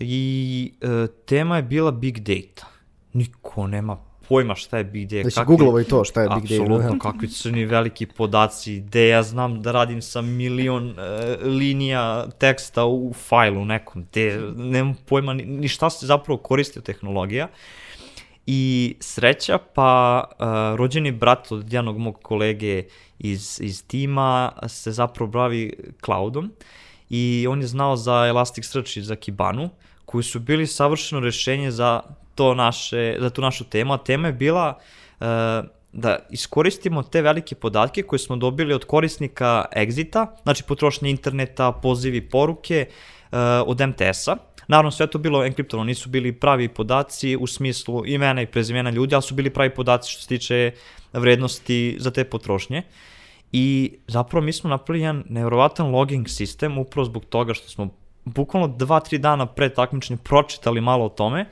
i uh, tema je bila big data. Niko nema pojma šta je Big Data. Znači, google i to šta je Big Data. Apsolutno, kakvi crni veliki podaci, gde ja znam da radim sa milion uh, linija teksta u fajlu nekom, gde nemam pojma ni, ni šta se zapravo koristi od tehnologija. I sreća, pa uh, rođeni brat od jednog mog kolege iz, iz tima se zapravo bravi cloudom i on je znao za Elasticsearch i za Kibanu, koji su bili savršeno rešenje za to naše, za tu našu temu, a tema je bila uh, da iskoristimo te velike podatke koje smo dobili od korisnika Exita, znači potrošnje interneta, pozivi, poruke uh, od MTS-a. Naravno, sve to bilo enkriptovano, nisu bili pravi podaci u smislu imena i prezimena ljudi, ali su bili pravi podaci što se tiče vrednosti za te potrošnje. I zapravo mi smo napravili jedan nevjerovatan logging sistem upravo zbog toga što smo bukvalno 2-3 dana pre takmičenja pročitali malo o tome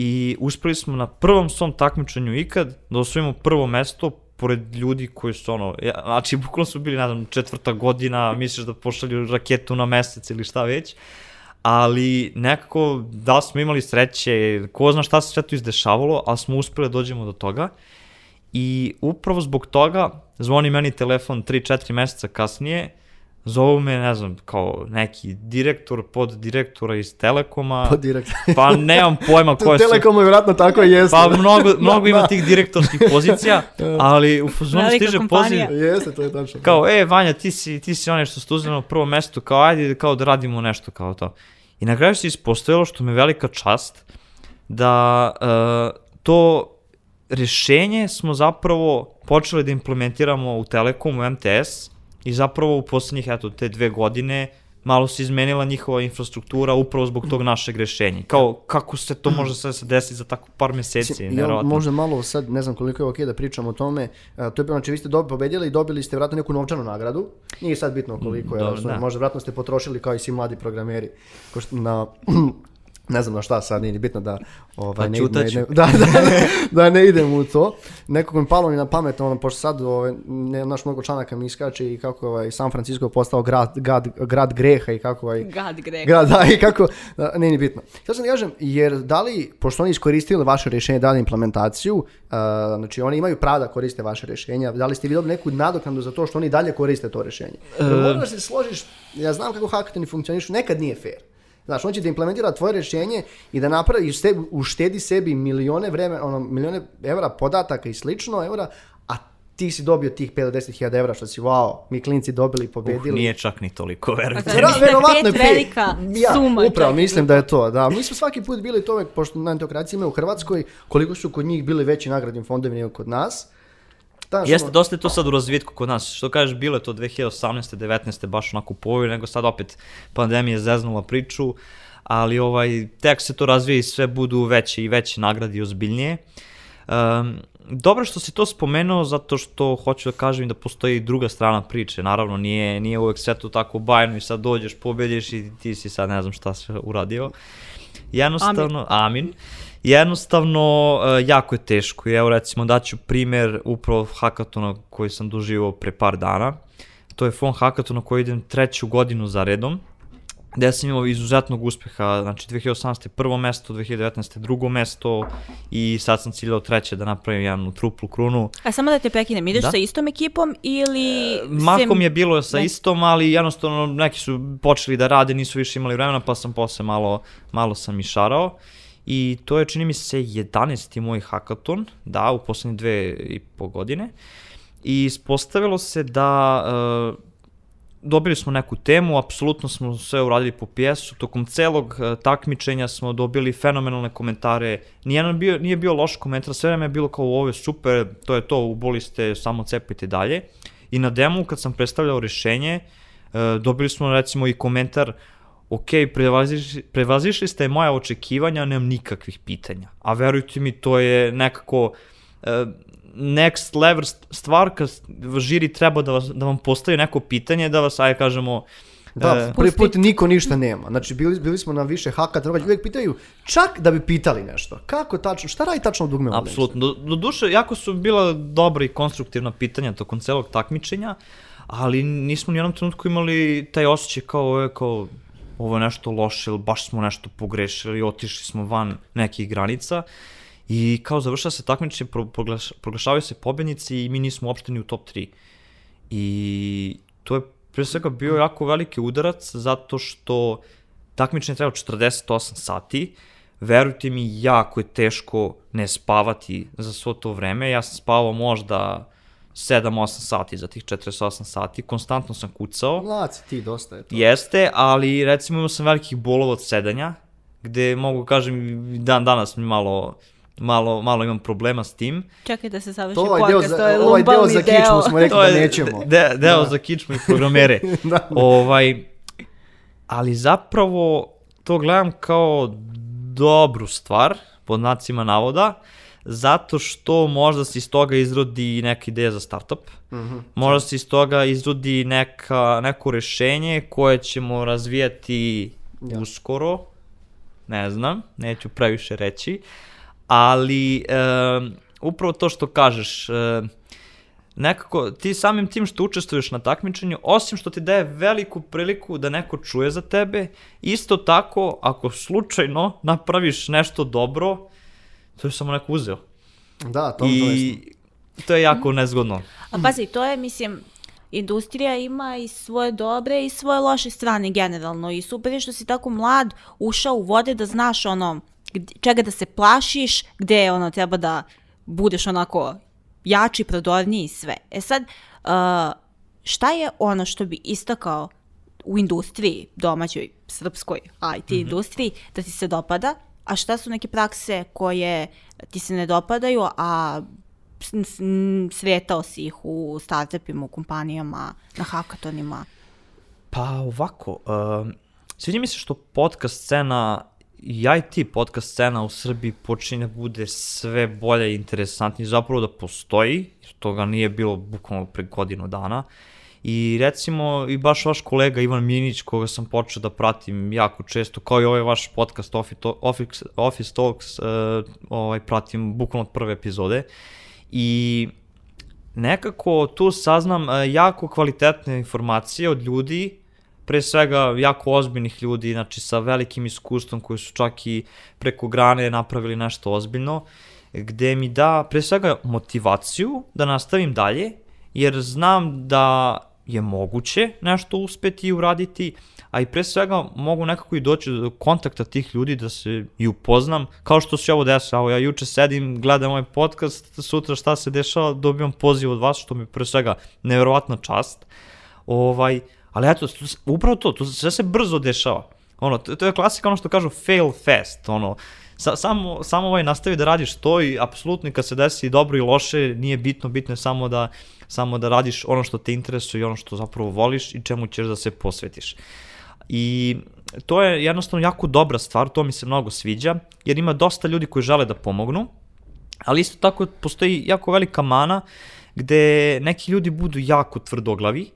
i uspeli smo na prvom svom takmičenju ikad da osvojimo prvo mesto pored ljudi koji su ono, ja, znači bukvalno su bili, ne znam, četvrta godina, misliš da pošalju raketu na mesec ili šta već, ali nekako da smo imali sreće, ko zna šta se sve tu izdešavalo, ali smo uspeli da dođemo do toga. I upravo zbog toga zvoni meni telefon 3-4 meseca kasnije, zovu me, ne znam, kao neki direktor, pod direktora iz Telekoma. Pod direktor. Pa nemam pojma koje su. Telekomu je vratno tako i jeste. Pa mnogo, mnogo ima tih direktorskih pozicija, ali u fazonu Velika stiže kompanija. poziv. Jeste, to je tačno. Kao, e, Vanja, ti si, ti si onaj što ste uzeli na prvo mesto, kao, ajde, kao da radimo nešto, kao to. I na kraju se ispostavilo, što me velika čast, da uh, to rešenje smo zapravo počeli da implementiramo u Telekom, u MTS, i zapravo u poslednjih, eto, te dve godine malo se izmenila njihova infrastruktura upravo zbog tog našeg rešenja. Kao, kako se to može sve se desiti za tako par meseci, ja nevjerovatno. možda malo sad, ne znam koliko je okej da pričam o tome, a, to je znači vi ste dobi, pobedili i dobili ste vratno neku novčanu nagradu, nije sad bitno koliko je, Dobro, razumem, da. možda vratno ste potrošili kao i svi mladi programeri, na ne znam na šta sad, nije ni bitno da ovaj, Pa ne, ne, ne, da, da, ne, da ne idem u to. Nekako mi palo mi na pamet, ono, pošto sad ovaj, ne, naš mnogo članaka mi iskače i kako ovaj, San Francisco je postao grad, grad, grad greha i kako ovaj, Gad greh. Grad, da, i kako, da, nije ni bitno. Sad sam da kažem, jer da li, pošto oni iskoristili vaše rješenje, dali implementaciju, uh, znači oni imaju pravo da koriste vaše rješenja, da li ste vi dobili neku nadoknadu za to što oni dalje koriste to rješenje? Moram da se složiš, ja znam kako hackathoni funkcionišu, nekad nije fair. Znaš, on će da implementira tvoje rješenje i da napravi, sebi, uštedi sebi milione vreme, ono, milione evra podataka i slično, evra, a ti si dobio tih 5 do 10 hiljada evra što si, wow, mi klinci dobili i pobedili. Uh, nije čak ni toliko, verujte. Pa Vera, Mislim da je verovatno pet je pet. velika ja, suma Upravo, čak. mislim da je to. Da, mi smo svaki put bili to uvek, pošto na integraciji imaju u Hrvatskoj, koliko su kod njih bili veći nagradni fondovi nego kod nas. Znaš, Jeste, dosta je to sad u razvitku kod nas. Što kažeš, bilo je to 2018. 19. baš onako povoju, nego sad opet pandemija zeznula priču, ali ovaj, tek se to razvije i sve budu veće i veće nagrade i ozbiljnije. Um, dobro što si to spomenuo zato što hoću da kažem da postoji druga strana priče. Naravno, nije, nije uvek sve to tako bajno i sad dođeš, pobediš i ti si sad ne znam šta sve uradio. Jednostavno, amin. amin. Jednostavno, e, jako je teško. I evo recimo daću primer upravo hakatona koji sam doživao pre par dana. To je fon hakatona koji idem treću godinu za redom gde sam imao izuzetnog uspeha, znači 2018. prvo mesto, 2019. drugo mesto i sad sam ciljao treće da napravim jednu truplu krunu. A samo da te prekinem, ideš Da. sa istom ekipom ili... E, Mahom sem- je bilo sa Ne. istom, ali jednostavno neki su počeli da rade, nisu više imali vremena, pa sam posle malo, malo sam i šarao. I to je, čini mi se, 11. moj hakaton, da, u poslednje dve i po godine. I ispostavilo se da uh, dobili smo neku temu, apsolutno smo sve uradili po pijesu, tokom celog e, takmičenja smo dobili fenomenalne komentare, nijedan bio, nije bio loš komentar, sve vreme je bilo kao ovo je super, to je to, uboli ste, samo cepajte dalje. I na demu kad sam predstavljao rešenje, e, dobili smo recimo i komentar ok, prevazišli, prevazišli ste moja očekivanja, nemam nikakvih pitanja. A verujte mi, to je nekako e, next level st- stvar kad žiri treba da, vas, da vam postavi neko pitanje, da vas, ajde kažemo, Da, e, prvi put niko ništa nema. Znači, bili, bili smo na više haka, uvijek pitaju, čak da bi pitali nešto. Kako tačno, šta radi tačno dugme? Apsolutno. Do, do duše, jako su bila dobra i konstruktivna pitanja tokom celog takmičenja, ali nismo ni u jednom trenutku imali taj osjećaj kao, ovo je kao, ovo je nešto loše ili baš smo nešto pogrešili, otišli smo van nekih granica. I kao završava se takmičenje, pro, proglaš, proglašavaju se pobednici i mi nismo uopšte ni u top 3. I to je pre svega bio jako veliki udarac zato što takmičenje treba 48 sati, verujte mi, jako je teško ne spavati za svo to vreme. Ja sam spavao možda 7-8 sati za tih 48 sati, konstantno sam kucao. Mlad ti, dosta je to. Jeste, ali recimo imao sam velikih bolova od sedanja, gde mogu kažem dan danas mi malo malo, malo imam problema s tim. Čekaj da se završi To ovaj deo podcast, za, to je ovaj deo za kičmu smo rekli To da nećemo. de- deo Da. za kičmu i programere. Da. ovaj, ali zapravo to gledam kao dobru stvar, pod znacima navoda, zato što možda se iz toga izrodi neka ideja za startup, Mhm. možda se iz toga izrodi neka, neko rešenje koje ćemo razvijati Ja. uskoro, ne znam, neću previše reći, ali um, upravo to što kažeš, um, nekako ti samim tim što učestvuješ na takmičenju, osim što ti daje veliku priliku da neko čuje za tebe, isto tako ako slučajno napraviš nešto dobro, to je samo neko uzeo. Da, to, to je I to je jako nezgodno. A pazi, to je, mislim, industrija ima i svoje dobre i svoje loše strane generalno i super je što si tako mlad ušao u vode da znaš ono čega da se plašiš, gde ono treba da budeš onako jači, prodorniji i sve. E sad, uh, šta je ono što bi istakao u industriji, domaćoj, srpskoj IT industriji, da ti se dopada, a šta su neke prakse koje ti se ne dopadaju, a s- s- m, sretao si ih u startupima, u kompanijama, na hakatonima. Pa ovako, um, sviđa mi se što podcast scena i IT podcast scena u Srbiji počinje da bude sve bolja i interesantnija, zapravo da postoji, jer toga nije bilo bukvalno pre godinu dana. I recimo, i baš vaš kolega Ivan Minić, koga sam počeo da pratim jako često, kao i ovaj vaš podcast Office, Office, Talks, uh, ovaj, pratim bukvalno od prve epizode. I nekako tu saznam e, jako kvalitetne informacije od ljudi, pre svega jako ozbiljnih ljudi, znači sa velikim iskustvom koji su čak i preko grane napravili nešto ozbiljno, gde mi da pre svega motivaciju da nastavim dalje, jer znam da je moguće nešto uspeti i uraditi, a i pre svega mogu nekako i doći do kontakta tih ljudi da se i upoznam, kao što se ovo dešava, evo ja juče sedim, gledam ovaj podcast, sutra šta se dešava, dobijam poziv od vas, što mi pre svega neverovatna čast, ovaj, ali eto, upravo to, to sve se brzo dešava, ono, to, to je klasika ono što kažu fail fast, ono, sa, samo, samo ovaj nastavi da radiš to i apsolutno kad se desi dobro i loše, nije bitno, bitno je samo da, samo da radiš ono što te interesuje i ono što zapravo voliš i čemu ćeš da se posvetiš. I to je jednostavno jako dobra stvar, to mi se mnogo sviđa, jer ima dosta ljudi koji žele da pomognu, ali isto tako postoji jako velika mana gde neki ljudi budu jako tvrdoglavi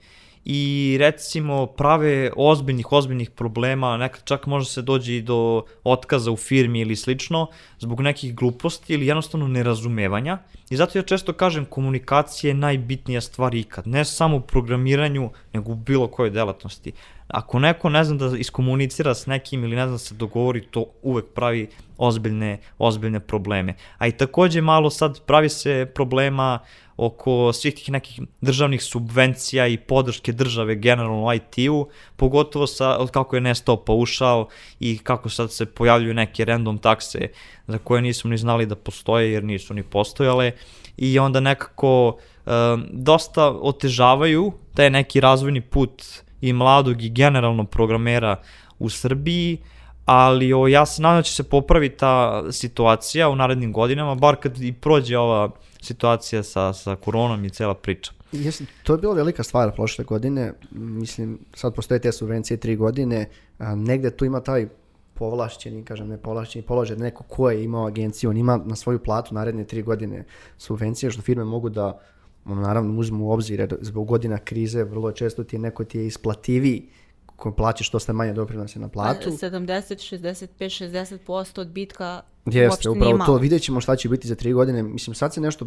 i recimo prave ozbiljnih, ozbiljnih problema, nekad čak može se dođe i do otkaza u firmi ili slično, zbog nekih gluposti ili jednostavno nerazumevanja. I zato ja često kažem komunikacija je najbitnija stvar ikad, ne samo u programiranju, nego u bilo kojoj delatnosti. Ako neko ne zna da iskomunicira s nekim ili ne zna da se dogovori, to uvek pravi ozbiljne, ozbiljne probleme. A i takođe malo sad pravi se problema oko svih tih nekih državnih subvencija i podrške države generalno IT-u, pogotovo sa, od kako je nestao paušal i kako sad se pojavljuju neke random takse za koje nismo ni znali da postoje jer nisu ni postojale i onda nekako um, dosta otežavaju taj neki razvojni put i mladog i generalno programera u Srbiji, ali o, ja se nadam da će se popraviti ta situacija u narednim godinama, bar kad i prođe ova situacija sa, sa koronom i cela priča. Jesi, to je bila velika stvar prošle godine, mislim, sad postoje te subvencije tri godine, a, negde tu ima taj povlašćeni, kažem ne povlašćeni položaj, da neko ko je imao agenciju, on ima na svoju platu naredne tri godine subvencije, što firme mogu da naravno uzmu u obzir, jer zbog godina krize vrlo često ti je neko ti je isplativiji ko plaćaš što ste manje doprinose na platu. 70, 65, 60% odbitka Jeste, upravo to. Vidjet ćemo šta će biti za tri godine. Mislim, sad se nešto,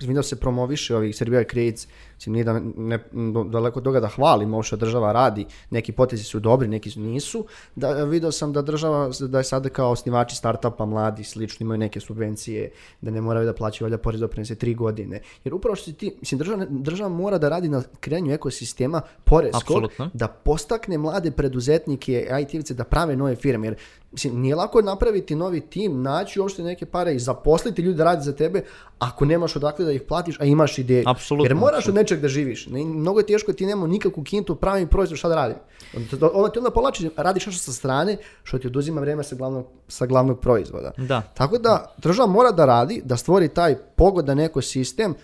vidim da se promoviše ovih Serbia Creates, mislim, nije da ne, do- daleko toga da hvalim ovo što država radi, neki potezi su dobri, neki su nisu. Da, video sam da država, da je sada kao osnivači startupa, mladi, slično, imaju neke subvencije, da ne moraju da plaćaju valjda porez doprinose tri godine. Jer upravo što ti, mislim, država, država mora da radi na krenju ekosistema poreskog, Apsolutno. da postakne mlade preduzetnike, IT-ice da prave nove firme, jer Mislim, nije lako napraviti novi tim, naći uopšte neke pare i zaposliti ljudi da radi za tebe ako nemaš odakle da ih platiš, a imaš ideju. Apsolutno, Jer moraš apsolutno. od nečeg da živiš. Ne, mnogo je teško, ti nema nikakvu kintu, pravim proizvod, šta da radim. Onda, onda ti onda povlači, radiš nešto sa strane, što ti oduzima vreme sa glavnog, sa glavnog proizvoda. Da. Tako da država mora da radi, da stvori taj pogodan ekosistem,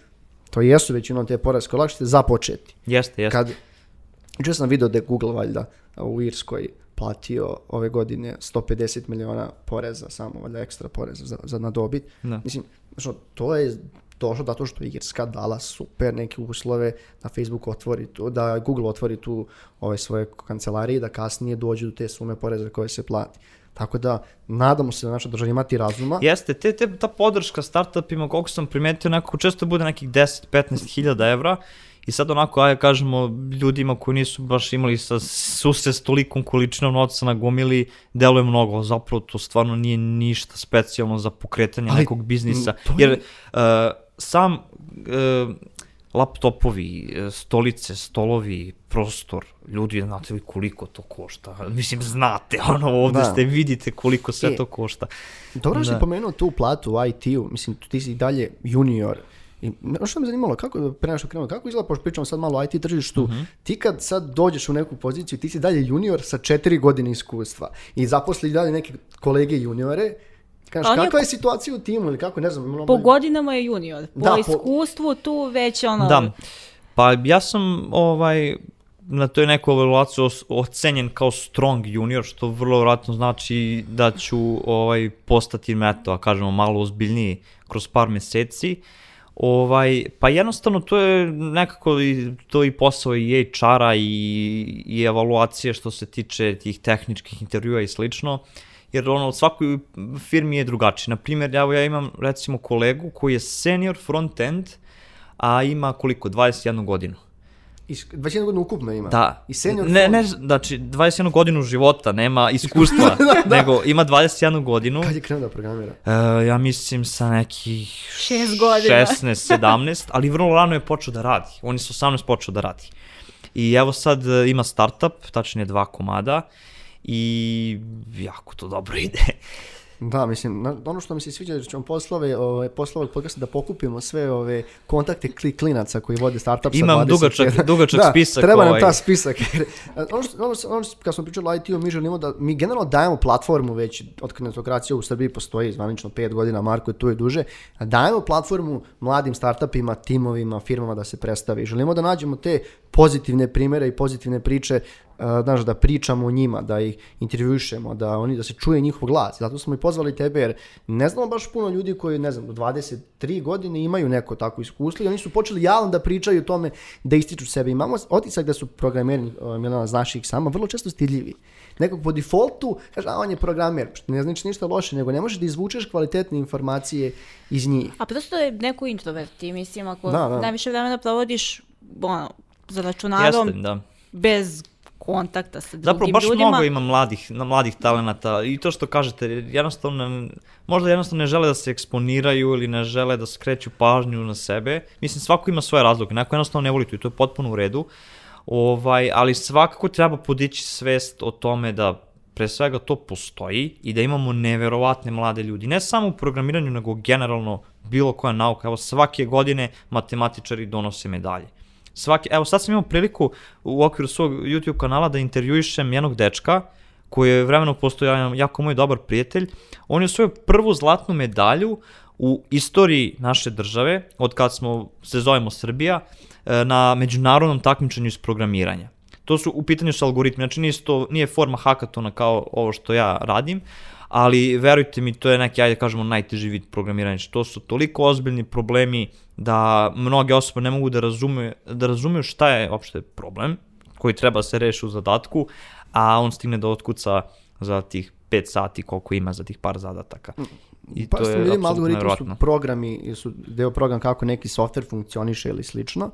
to jesu većinom te poreske olakšice, započeti. Jeste, jeste. Kad, jučer sam vidio da je Google valjda u Irskoj platio ove godine 150 miliona poreza, samo valjda ekstra poreza za, za na dobit. Da. Mislim, znači, to je došlo zato što je Irska dala super neke uslove da Facebook otvori tu, da Google otvori tu ove svoje kancelarije da kasnije dođu do te sume poreza koje se plati. Tako da, nadamo se da naša država imati razuma. Jeste, te, te, ta podrška startupima, koliko sam primetio, nekako često bude nekih 10-15 hiljada evra i sad onako, ajde kažemo, ljudima koji nisu baš imali sa susret s tolikom količinom novca na gomili, deluje mnogo, ali zapravo to stvarno nije ništa specijalno za pokretanje Ali, nekog biznisa, to je- jer uh, sam uh, laptopovi, e, stolice, stolovi, prostor, ljudi, znate li koliko to košta? Mislim, znate, ono, ovde Da. ste, vidite koliko sve E, to košta. Dobro si Da. pomenuo tu platu u IT-u, mislim, ti si dalje junior. I ono što me zanimalo, kako, pre nego što krenemo, kako izgleda, pošto pričamo sad malo o IT tržištu, Mhm. ti kad sad dođeš u neku poziciju, ti si dalje junior sa četiri godine iskustva i zaposli i dalje neke kolege juniore, kažeš, je kakva je ko- situacija u timu ili kako, ne znam, imamo- Po godinama je junior. Po Da, po- iskustvu tu već ono... Da, pa ja sam ovaj, na toj nekoj evaluaciji ocenjen kao strong junior, što vrlo vjerojatno znači da ću ovaj, postati meto, a kažemo malo ozbiljniji kroz par meseci. Ovaj, pa jednostavno to je nekako i, to i posao i HR-a i, i evaluacije što se tiče tih tehničkih intervjua i slično. Jer ono, u svakoj firmi je drugačije. Na primjer, evo ja imam recimo kolegu koji je senior front-end, a ima koliko? 21 godinu. I s- 21 godina ukupno ima. Da. I senior ne, ne, znači 21 godinu života, nema iskustva, nego ima 21 godinu. Kad je krenuo da programira? E, ja mislim sa nekih Šest godina. 16, 17, ali vrlo rano je počeo da radi. On je sa 18 počeo da radi. I evo sad e, ima startup, tačnije dva komada i jako to dobro ide. Da, mislim, na- ono što mi se sviđa je da ćemo poslove, ove, poslove ovog podcasta da pokupimo sve ove kontakte kli, klinaca koji vode startup sa Imam 21. dugačak- dugačak da, spisak, treba nam ovaj. ta spisak. ono što, ono, ono kad smo pričali o IT-u, mi želimo da, mi generalno dajemo platformu već, od klinatokracije u Srbiji postoji zvanično 5 godina, Marko je tu i duže, dajemo platformu mladim startupima, timovima, firmama da se predstavi. Želimo da nađemo te pozitivne primere i pozitivne priče, uh, znaš, da pričamo o njima, da ih intervjušemo, da oni da se čuje njihov glas. Zato smo i pozvali tebe jer ne znamo baš puno ljudi koji, ne znam, do 23 godine imaju neko takvo iskustvo i oni su počeli javno da pričaju o tome da ističu sebe. Imamo otisak da su programeri, uh, Milana znaš ih sama, vrlo često stidljivi. Nekog po defaultu, kaže, a on je programer, ne znači ništa loše, nego ne možeš da izvučeš kvalitetne informacije iz njih. A prosto je neko introvert i mislim ako Da, da. najviše vremena provodiš ono, za računarom Jeste, da. bez kontakta sa drugim Zapravo baš ljudima. mnogo ima mladih, na mladih talenata i to što kažete, jednostavno, možda jednostavno ne žele da se eksponiraju ili ne žele da skreću pažnju na sebe. Mislim, svako ima svoje razloge, neko jednostavno ne voli to i to je potpuno u redu. Ovaj, ali svakako treba podići svest o tome da pre svega to postoji i da imamo neverovatne mlade ljudi. Ne samo u programiranju, nego generalno bilo koja nauka. Evo, svake godine matematičari donose medalje. Svaki, evo sad sam imao priliku u okviru svog YouTube kanala da intervjuišem jednog dečka koji je vremenom postao jako moj dobar prijatelj. On je osvojio prvu zlatnu medalju u istoriji naše države, od kad smo, se zovemo Srbija, e, na međunarodnom takmičenju iz programiranja. To su, u pitanju su algoritmi, znači nije, to, nije forma hakatona kao ovo što ja radim, ali verujte mi, to je neki, ajde da kažemo, najteži vid programiranja. Znači, to su toliko ozbiljni problemi da mnoge osobe ne mogu da razumeju, da razumeju šta je uopšte problem koji treba da se reši u zadatku, a on stigne da otkuca za tih 5 sati koliko ima za tih par zadataka. I pa to je ljudima apsolutno algoritmi su nevjerojatno. programi, su deo programa kako neki software funkcioniše ili slično.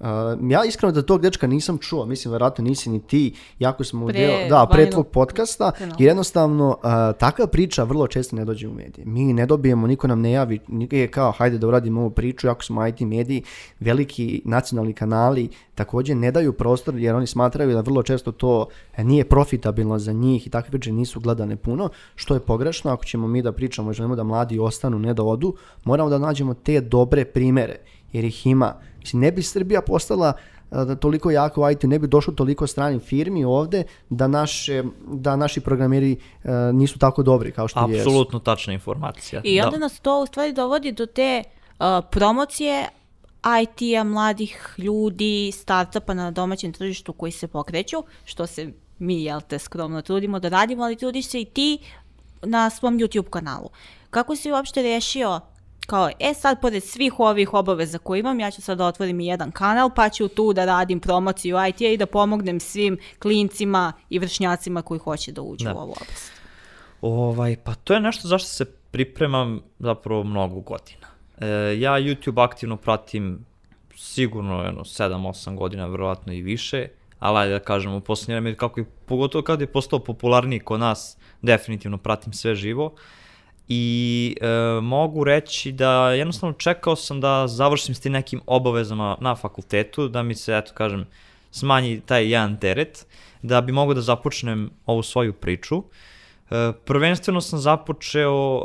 Uh, ja iskreno da tog dečka nisam čuo, mislim verovatno nisi ni ti, jako smo Pre deo, da, pre tvog podcasta, kanala. jer jednostavno uh, takva priča vrlo često ne dođe u medije. Mi ne dobijemo, niko nam ne javi, niko je kao hajde da uradimo ovu priču, jako smo IT mediji, veliki nacionalni kanali takođe ne daju prostor jer oni smatraju da vrlo često to e, nije profitabilno za njih i takve priče nisu gledane puno, što je pogrešno ako ćemo mi da pričamo i želimo da mladi ostanu, ne da odu, moramo da nađemo te dobre primere, jer ih ima. Mislim, ne bi Srbija postala a, da toliko jako u IT, ne bi došlo toliko stranih firmi ovde da, naše, da naši programeri a, nisu tako dobri kao što jesu. Apsolutno tačna informacija. I onda da. nas to u stvari dovodi do te uh, promocije IT-a, mladih ljudi, startupa na domaćem tržištu koji se pokreću, što se mi, jel te, skromno trudimo da radimo, ali trudiš se i ti na svom YouTube kanalu. Kako si uopšte rešio kao, e sad, pored svih ovih obaveza koje imam, ja ću sad da otvorim i jedan kanal, pa ću tu da radim promociju IT-a i da pomognem svim klincima i vršnjacima koji hoće da uđu Da. u ovu oblast. Ovaj, pa to je nešto zašto se pripremam zapravo mnogo godina. E, ja YouTube aktivno pratim sigurno jedno 7-8 godina, verovatno i više, ali ajde da kažem u posljednje vreme, kako i, pogotovo kad je postao popularniji kod nas, definitivno pratim sve živo. I e, mogu reći da jednostavno čekao sam da završim s tim nekim obavezama na fakultetu, da mi se, eto kažem, smanji taj jedan teret, da bi mogao da započnem ovu svoju priču. E, prvenstveno sam započeo e,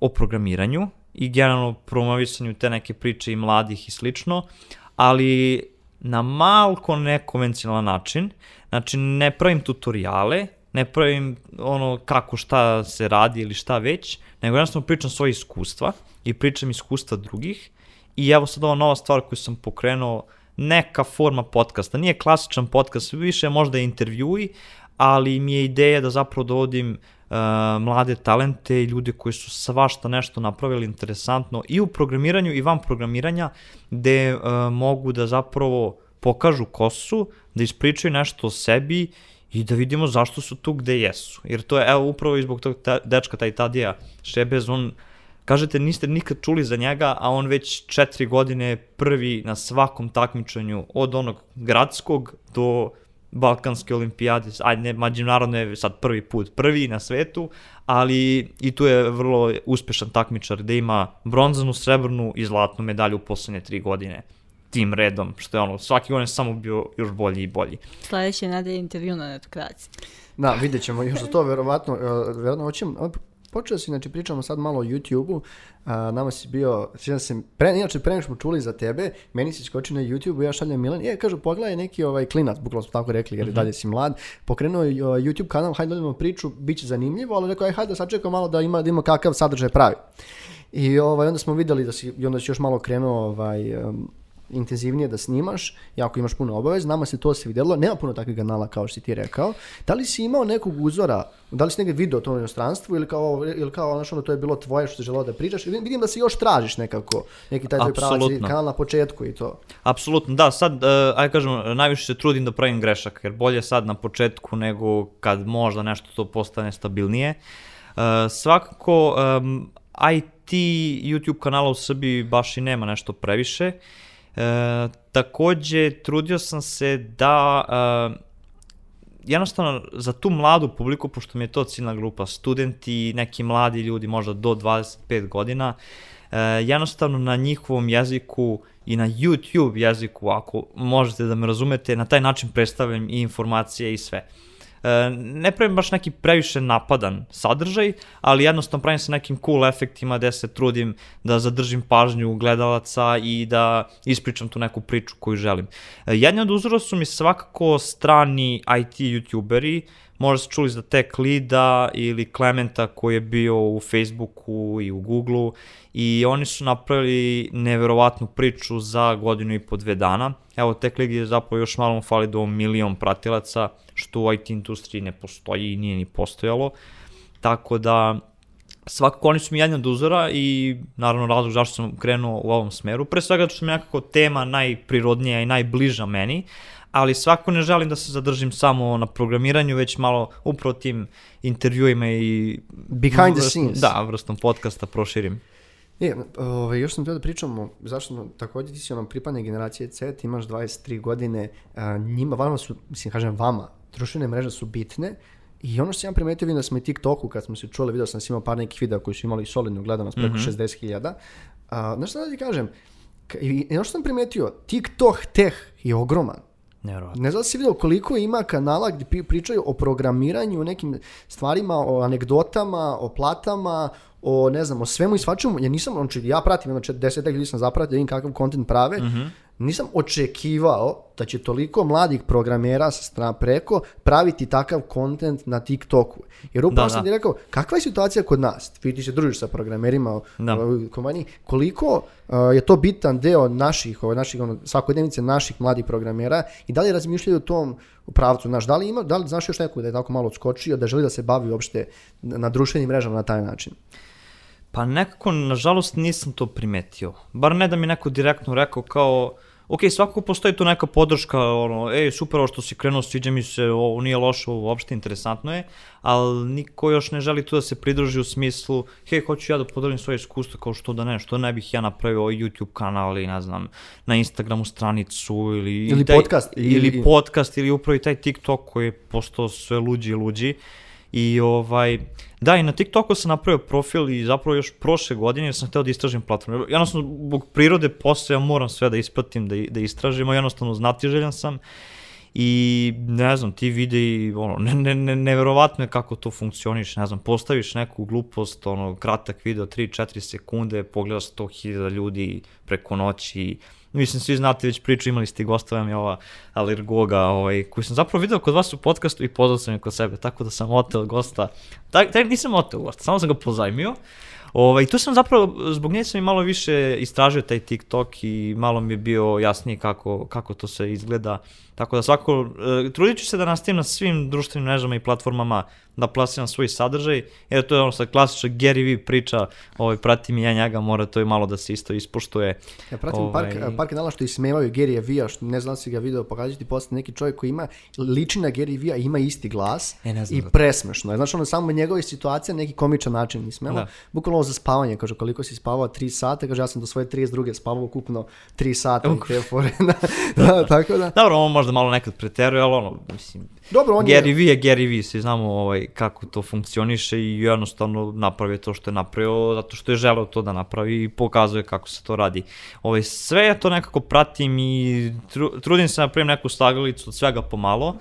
o programiranju i generalno promovisanju te neke priče i mladih i slično, ali na malko nekonvencionalan način. Znači, ne pravim tutoriale, ne pravim ono kako šta se radi ili šta već, nego jednostavno pričam svoje iskustva i pričam iskustva drugih. I evo sad ova nova stvar koju sam pokrenuo, neka forma podcasta, nije klasičan podcast, više možda intervjui, ali mi je ideja da zapravo dovodim uh, mlade talente i ljude koji su svašta nešto napravili interesantno i u programiranju i van programiranja, gde uh, mogu da zapravo pokažu ko su, da ispričaju nešto o sebi i da vidimo zašto su tu gde jesu. Jer to je, evo, upravo i zbog tog ta, dečka, taj Tadija Šebez, on, kažete, niste nikad čuli za njega, a on već četiri godine prvi na svakom takmičenju, od onog gradskog do Balkanske olimpijade, ajde ne, međunarodno je sad prvi put prvi na svetu, ali i tu je vrlo uspešan takmičar gde ima bronzanu, srebrnu i zlatnu medalju u poslednje tri godine tim redom, što je ono, svaki godin samo bio još bolji i bolji. Sledeće nedelje intervju na netokraciji. Da, vidjet ćemo još za to, verovatno, uh, verovatno hoćem, počeo si, znači pričamo sad malo o YouTube-u, nama si bio, sjećam se, pre, inače pre nego smo čuli za tebe, meni si skočio na YouTube-u, ja šaljem Milan, je, kažu, pogledaj neki ovaj klinac, bukvalno smo tako rekli, jer mm -hmm. dalje si mlad, pokrenuo je uh, YouTube kanal, hajde da odemo priču, bit će zanimljivo, ali rekao, aj, hajde da sačekamo malo da ima, da ima kakav sadržaj pravi. I ovaj, onda smo videli da si, i onda si još malo krenuo ovaj, um, intenzivnije da snimaš, jako imaš puno obaveza, nama se to se vidjelo, nema puno takvih kanala kao što si ti rekao. Da li si imao nekog uzora, da li si negdje video to u inostranstvu ili kao, ili kao ono, to je bilo tvoje što si želeo da pričaš, vidim, da se još tražiš nekako, neki taj tvoj pravac kanal na početku i to. Apsolutno, da, sad, uh, ajde kažem, najviše se trudim da pravim grešak, jer bolje sad na početku nego kad možda nešto to postane stabilnije. Uh, svakako, um, IT YouTube kanala u Srbiji baš i nema nešto previše. E, takođe, trudio sam se da e, jednostavno za tu mladu publiku, pošto mi je to ciljna grupa, studenti, neki mladi ljudi, možda do 25 godina, e, jednostavno na njihovom jeziku i na YouTube jeziku, ako možete da me razumete, na taj način predstavljam i informacije i sve. E, ne pravim baš neki previše napadan sadržaj, ali jednostavno pravim se nekim cool efektima gde se trudim da zadržim pažnju gledalaca i da ispričam tu neku priču koju želim. E, jedni od uzora su mi svakako strani IT youtuberi, možda ste čuli za Tech Lida ili Clementa koji je bio u Facebooku i u Googleu i oni su napravili neverovatnu priču za godinu i po dve dana. Evo, Tech League je zapravo još malo fali do milion pratilaca, što u IT industriji ne postoji i nije ni postojalo. Tako da, svakako oni su mi jedni od uzora i naravno razlog zašto sam krenuo u ovom smeru. Pre svega što mi je nekako tema najprirodnija i najbliža meni, ali svako ne želim da se zadržim samo na programiranju, već malo upravo tim intervjuima i... Behind the scenes. Da, vrstom podcasta proširim. E, ovaj, još sam teo da pričamo, zašto no, takođe ti si ono pripadne generacije C, ti imaš 23 godine, a, njima, vama su, mislim, kažem vama, društvene mreže su bitne, I ono što sam primetio, vidim da smo i TikToku, kad smo se čuli, vidio sam da imao par nekih videa koji su imali solidnu gledanost, preko mm -hmm. 60.000. A, znaš šta da ti kažem, i ono što sam primetio, TikTok teh je ogroman. Nevjerovatno. Ne znam da si vidio koliko ima kanala gdje pričaju o programiranju, o nekim stvarima, o anegdotama, o platama, o ne znam, o svemu i svačemu. Ja nisam, znači ja pratim, znači desetak ljudi sam zapratio, da vidim kakav kontent prave. Nisam očekivao da će toliko mladih programera sa preko praviti takav kontent na TikToku. Jer upravo Da, sam da. ti rekao, kakva je situacija kod nas? Ti, ti se družiš sa programerima u Da. u kompaniji. Koliko uh, je to bitan deo naših, ove, naših ono, svakodnevnice naših mladih programera i da li razmišljaju u tom pravcu? Znaš, da li, ima, da li znaš još neko da je tako malo odskočio, da želi da se bavi uopšte na društvenim mrežama na taj način? Pa nekako, nažalost, nisam to primetio. Bar ne da mi neko direktno rekao kao, ok, svakako postoji tu neka podrška, ono, ej, super ovo što si krenuo, sviđa mi se, ovo nije loše, ovo uopšte interesantno je, ali niko još ne želi tu da se pridruži u smislu, hej, hoću ja da podelim svoje iskustvo, kao što da ne, što ne bih ja napravio ovaj YouTube kanal ili, ne znam, na Instagramu stranicu ili... Ili taj- podcast, Ili i- podcast, ili upravo i taj TikTok koji je postao sve luđi i luđi. I ovaj, da, i na TikToku sam napravio profil i zapravo još prošle godine jer sam hteo da istražim platformu. Jednostavno, zbog prirode posle ja moram sve da ispratim, da, da istražim, a jednostavno znatiželjan sam. I ne znam, ti videi, ono, ne, ne, ne, neverovatno je kako to funkcioniš, ne znam, postaviš neku glupost, ono, kratak video, 3-4 sekunde, pogledaš 100.000 ljudi preko noći, mislim, svi znate već priču, imali ste i gostova mi ova Alergoga, ovaj, koji sam zapravo video kod vas u podcastu i pozvao sam je kod sebe, tako da sam oteo gosta, tak, tak nisam oteo gosta, samo sam ga pozajmio, Ovaj, tu sam zapravo, zbog nje sam i malo više istražio taj TikTok i malo mi je bio jasnije kako, kako to sve izgleda. Tako da svako, e, trudit ću se da nastavim na svim društvenim mrežama i platformama da plasiram svoj sadržaj, jer to je ono sad klasična Gary Vee priča, ovaj, pratim i ja njega, mora to i malo da se isto ispoštuje. Ja pratim par, Ovaj, par kanala što ismevaju Gary Vee, što ne znam da si ga video, pokazati ti posle neki čovjek koji ima, liči na Gary Vee, a ima isti glas E, ne znam i to. presmešno. Znaš, ono samo njegove situacije neki komičan način ismeva. Da. Bukvalno za spavanje, kaže koliko si spavao, 3 sata, kaže ja sam do svoje 32 spavao ukupno 3 sata i te fore. da, da, tako da. Dobro, on možda malo nekad preteruje, ali ono, mislim, Dobro, on Gary je... Vee je Gary Vee, svi znamo ovaj, kako to funkcioniše i jednostavno napravio to što je napravio zato što je želeo to da napravi i pokazuje kako se to radi. Ovaj, sve ja to nekako pratim i tru, trudim se da napravim neku slagalicu od svega pomalo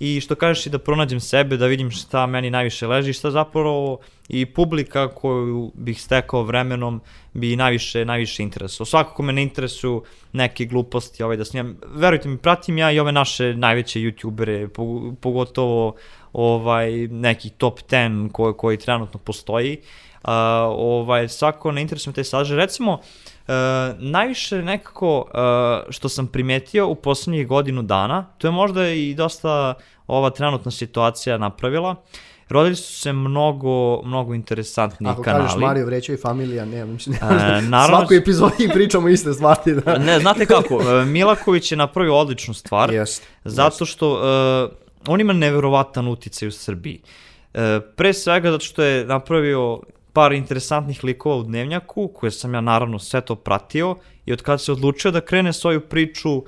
i što kažeš i da pronađem sebe, da vidim šta meni najviše leži, šta zapravo i publika koju bih stekao vremenom bi najviše, najviše interesuo. Svakako me ne interesuju neke gluposti ovaj, da snimam. Verujte mi, pratim ja i ove naše najveće youtubere, pog- pogotovo ovaj, neki top 10 koji, koji trenutno postoji. Uh, ovaj, svako ne interesuje me taj sadržaj. Recimo, uh, najviše nekako uh, što sam primetio u poslednjih godinu dana, to je možda i dosta ova trenutna situacija napravila, rodili su se mnogo, mnogo interesantni Ako kanali. kažeš Mario Vrećo i familija, ne, mislim, E, naravno- svaku epizodi pričamo iste stvari. Da. Ne, znate kako, uh, Milaković je napravio odličnu stvar, Jest. zato što uh, on ima neverovatan uticaj u Srbiji. Uh, pre svega zato što je napravio par interesantnih likova u Dnevnjaku, koje sam ja naravno sve to pratio i od kada se odlučio da krene svoju priču,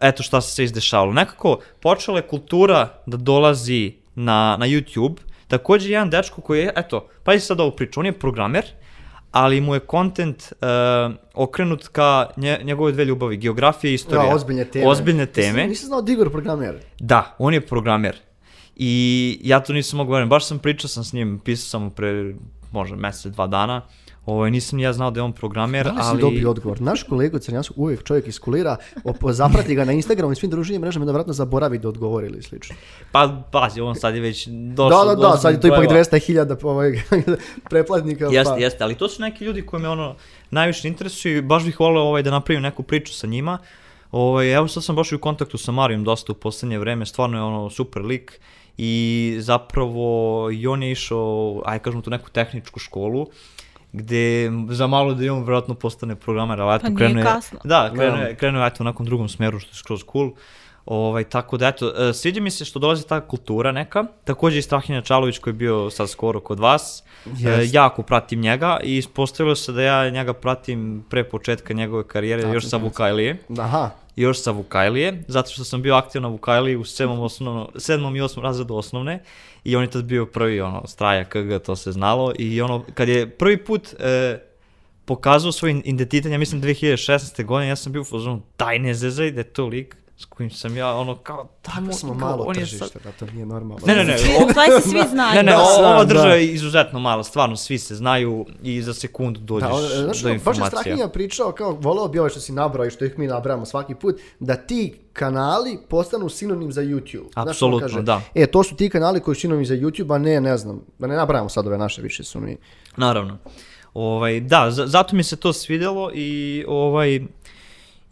eto šta se sve izdešavalo. Nekako počela je kultura da dolazi na, na YouTube, takođe jedan dečko koji je, eto, pazi sad ovu priču, on je programer, ali mu je kontent uh, okrenut ka nje, njegove dve ljubavi, geografija i istorija. Da, ozbiljne teme. Ozbiljne teme. Nisam, nisam znao da Igor programer. Da, on je programer. I ja to nisam mogu verujem, baš sam pričao sam s njim, pisao sam mu pre možda mesec, dva dana. Ovo, nisam ni ja znao da je on programer, Da li ali... dobio odgovor? Naš kolega Crnjansko uvijek čovjek iskulira, op- zaprati ga na Instagramu i svim druženim mrežama, da vratno zaboravi da odgovori ili slično. Pa, pazi, on sad je već došao Da, da, da, sad je to ipak brojeva. 200.000 ovaj, pretplatnika. Jeste, pa. jeste, ali to su neki ljudi koji me ono najviše interesuju i baš bih voleo ovaj, da napravim neku priču sa njima. Ovaj, evo sad sam baš u kontaktu sa Marijom dosta u poslednje vreme, stvarno je ono super lik i zapravo i on je išao, aj kažemo tu neku tehničku školu, gde za malo da i on vjerojatno postane programer, ali eto Pa nije krenuo je, kasno. da, krenuo Da. je, krenuo je eto u nekom drugom smeru što je skroz cool. Ovaj, tako da, eto, e, sviđa mi se što dolazi ta kultura neka, takođe i Strahinja Čalović koji je bio sad skoro kod vas, e, Jest. jako pratim njega i ispostavilo se da ja njega pratim pre početka njegove karijere, Tačno, još sa. Vukajlije, Aha, još sa Vukajlije, zato što sam bio aktivan na Vukajliji u sedmom, osnovno, sedmom i osmom razredu osnovne i on je tad bio prvi, ono, straja KG, to se znalo i ono, kad je prvi put e, pokazao svoj identitet, ja mislim 2016. godine, ja sam bio u fazonu, daj ne zezaj da je to lik, s kojim sam ja ono kao tamo smo kao, malo on je tržište, sad- da to nije normalno. Ne, ne, ne, Svi- o- stvari se svi znaju. Ne, ne, Da, o- znam, ova da. država je izuzetno mala, stvarno svi se znaju i za sekundu dođeš Da, on, znaš, do baš je informacija. Strahinja pričao, kao voleo bi ovo što si nabrao i što ih mi nabramo svaki put, da ti kanali postanu sinonim za YouTube. Apsolutno, da. E, to su ti kanali koji su sinonim za YouTube, a ne, ne znam, da ne nabrajamo sad ove naše više su mi. Naravno. Ovaj, da, za- zato mi se to svidjelo i ovaj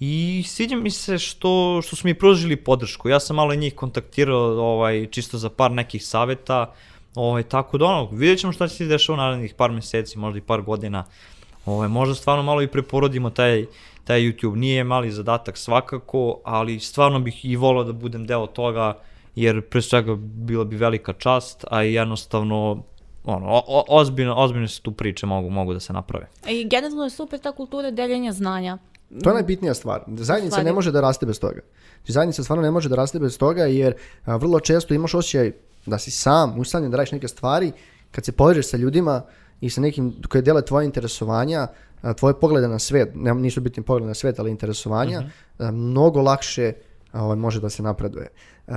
i sviđa mi se što, što su mi pružili podršku. Ja sam malo njih kontaktirao ovaj, čisto za par nekih saveta, ovaj, tako da ono, vidjet ćemo šta će se dešava u narednih par meseci, možda i par godina. Ovaj, možda stvarno malo i preporodimo taj, taj YouTube. Nije mali zadatak svakako, ali stvarno bih i volao da budem deo toga, jer pre svega bila bi velika čast, a jednostavno ono, o, o, ozbiljno, ozbiljno se tu priče mogu, mogu da se naprave. I generalno je super ta kultura deljenja znanja. To je najbitnija stvar. Zajednica Stvari. ne može da raste bez toga. Znači, Zajednica stvarno ne može da raste bez toga jer a, vrlo često imaš osjećaj da si sam usamljen da radiš neke stvari kad se povežeš sa ljudima i sa nekim koji dele tvoje interesovanja, a, tvoje poglede na svet, ne, nisu bitni poglede na svet, ali interesovanja, a, mnogo lakše ovaj, može da se napreduje. Uh,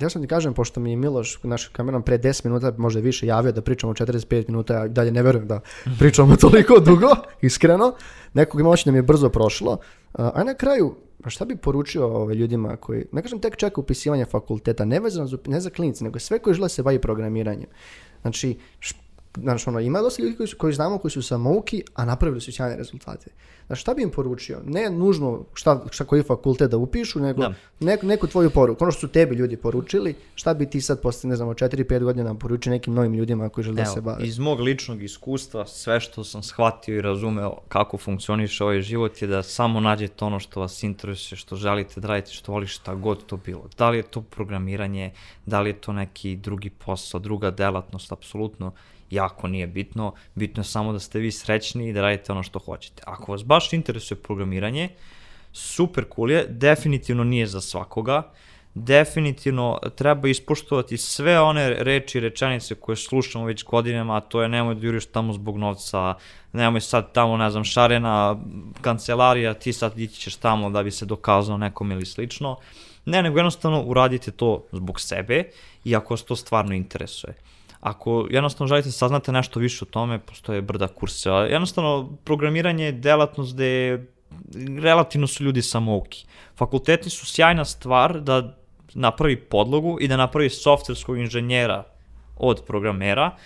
ja sam ti kažem, pošto mi je Miloš, naš kameran, pre 10 minuta, možda više, javio da pričamo 45 minuta, ja dalje ne verujem da pričamo toliko dugo, iskreno. Nekog noć nam je brzo prošlo. Uh, a na kraju, šta bi poručio ovaj, ljudima koji, ne kažem tek čeka upisivanje fakulteta, ne vezano za, ne za klinice, nego sve koji žele da se bavi programiranjem. Znači, Znaš, ono, ima dosta ljudi koji, koji znamo koji su samouki, a napravili su sjajne rezultate. Znaš, šta bi im poručio? Ne nužno šta, šta koji fakultet da upišu, nego Da. neku, neku tvoju poruku. Ono što su tebi ljudi poručili, šta bi ti sad posle, ne znamo, 4-5 godina poručio nekim novim ljudima koji žele da se Evo, bave? iz mog ličnog iskustva, sve što sam shvatio i razumeo kako funkcioniše ovaj život je da samo nađete ono što vas interesuje, što želite da radite, što voliš, šta god to bilo. Da li je to programiranje, da li je to neki drugi posao, druga delatnost, apsolutno jako nije bitno. Bitno je samo da ste vi srećni i da radite ono što hoćete. Ako vas baš interesuje programiranje, super cool je, definitivno nije za svakoga, definitivno treba ispoštovati sve one reči i rečenice koje slušamo već godinama, a to je nemoj da juriš tamo zbog novca, nemoj sad tamo, ne znam, šarena kancelarija, ti sad ići ćeš tamo da bi se dokazao nekom ili slično. Ne, nego jednostavno uradite to zbog sebe i ako vas to stvarno interesuje. Ako jednostavno želite da saznate nešto više o tome, postoje brda kursa. Jednostavno, programiranje je delatnost gde relativno su ljudi samouki. Fakulteti su sjajna stvar da napravi podlogu i da napravi softverskog inženjera od programera,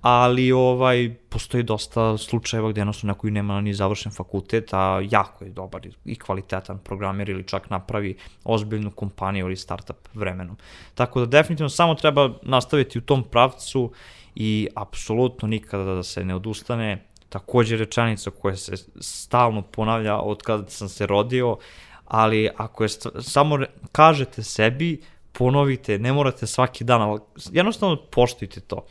ali ovaj postoji dosta slučajeva gde jednostavno neko i nema ni završen fakultet, a jako je dobar i kvalitetan programer ili čak napravi ozbiljnu kompaniju ili startup vremenom. Tako da definitivno samo treba nastaviti u tom pravcu i apsolutno nikada da se ne odustane. Takođe rečenica koja se stalno ponavlja od kada sam se rodio, ali ako je samo kažete sebi, ponovite, ne morate svaki dan, ali jednostavno poštujte to.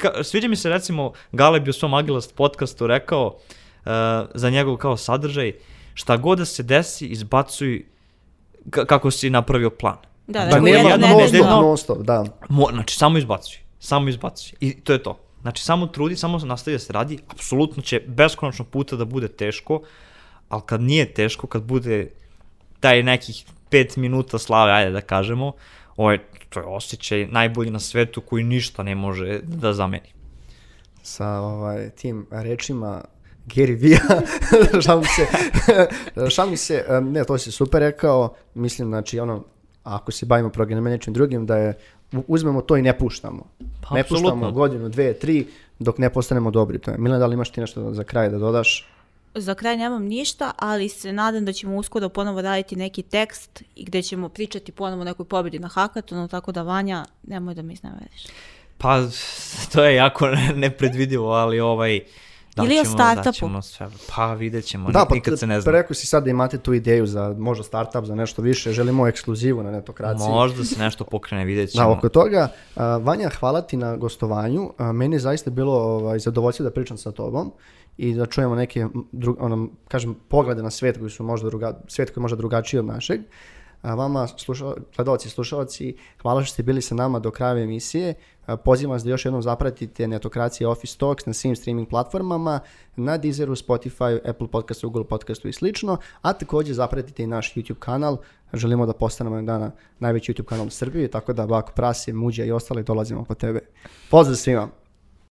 Ka, sviđa mi se recimo, Galeb je u svom Agilast podcastu rekao uh, za njegov kao sadržaj, šta god da se desi, izbacuj ka- kako si napravio plan. Da, Da, da, nema jedno non stop, non stop, da. Mo, znači, samo izbacuj. Samo izbacuj. I to je to. Znači, samo trudi, samo nastavi da se radi. Apsolutno će beskonačno puta da bude teško, ali kad nije teško, kad bude taj nekih 5 minuta slave, ajde da kažemo, ovaj, to je osjećaj najbolji na svetu koji ništa ne može da zameni. sa ovaj, tim rečima Gary Vee-a, šalim se, šalim se, ne, to si super rekao, mislim, znači, ono, ako se bavimo programiranjem nečim drugim, da je, uzmemo to i ne puštamo. Pa, ne apsolutno. puštamo godinu, dve, tri, dok ne postanemo dobri. To je. Milan, da li imaš ti nešto za kraj da dodaš? Za kraj nemam ništa, ali se nadam da ćemo uskoro ponovo raditi neki tekst i gde ćemo pričati ponovo o nekoj pobjedi na hakatonu, tako da Vanja, nemoj da me izneveriš. Pa, to je jako nepredvidivo, ali ovaj... Ili o daćemo- startupu. daćemo sve. Pa, vidjet ćemo, Da, pa nikad se ne zna. rekao si sad da imate tu ideju za možda startup, za nešto više, želimo ekskluzivu na netokraciji. Možda se nešto pokrene, vidjet ćemo. Da, oko toga, Vanja, hvala ti na gostovanju. Meni je zaista bilo ovaj, zadovoljstvo da pričam sa tobom i da čujemo neke, dru, ono, kažem, poglede na svet koji su možda druga, svet koji je možda drugačiji od našeg. A vama, sluša, gledalci slušalci, hvala što ste bili sa nama do kraja emisije. Pozivam vas da još jednom zapratite Netokracija Office Talks na svim streaming platformama, na Deezeru, Spotify, Apple podcastu, Google podcastu i slično, a također zapratite i naš YouTube kanal. Želimo da postanemo dana najveći YouTube kanal u Srbiji, tako da Bako Prase, Muđa i ostali dolazimo po tebe. Pozdrav svima!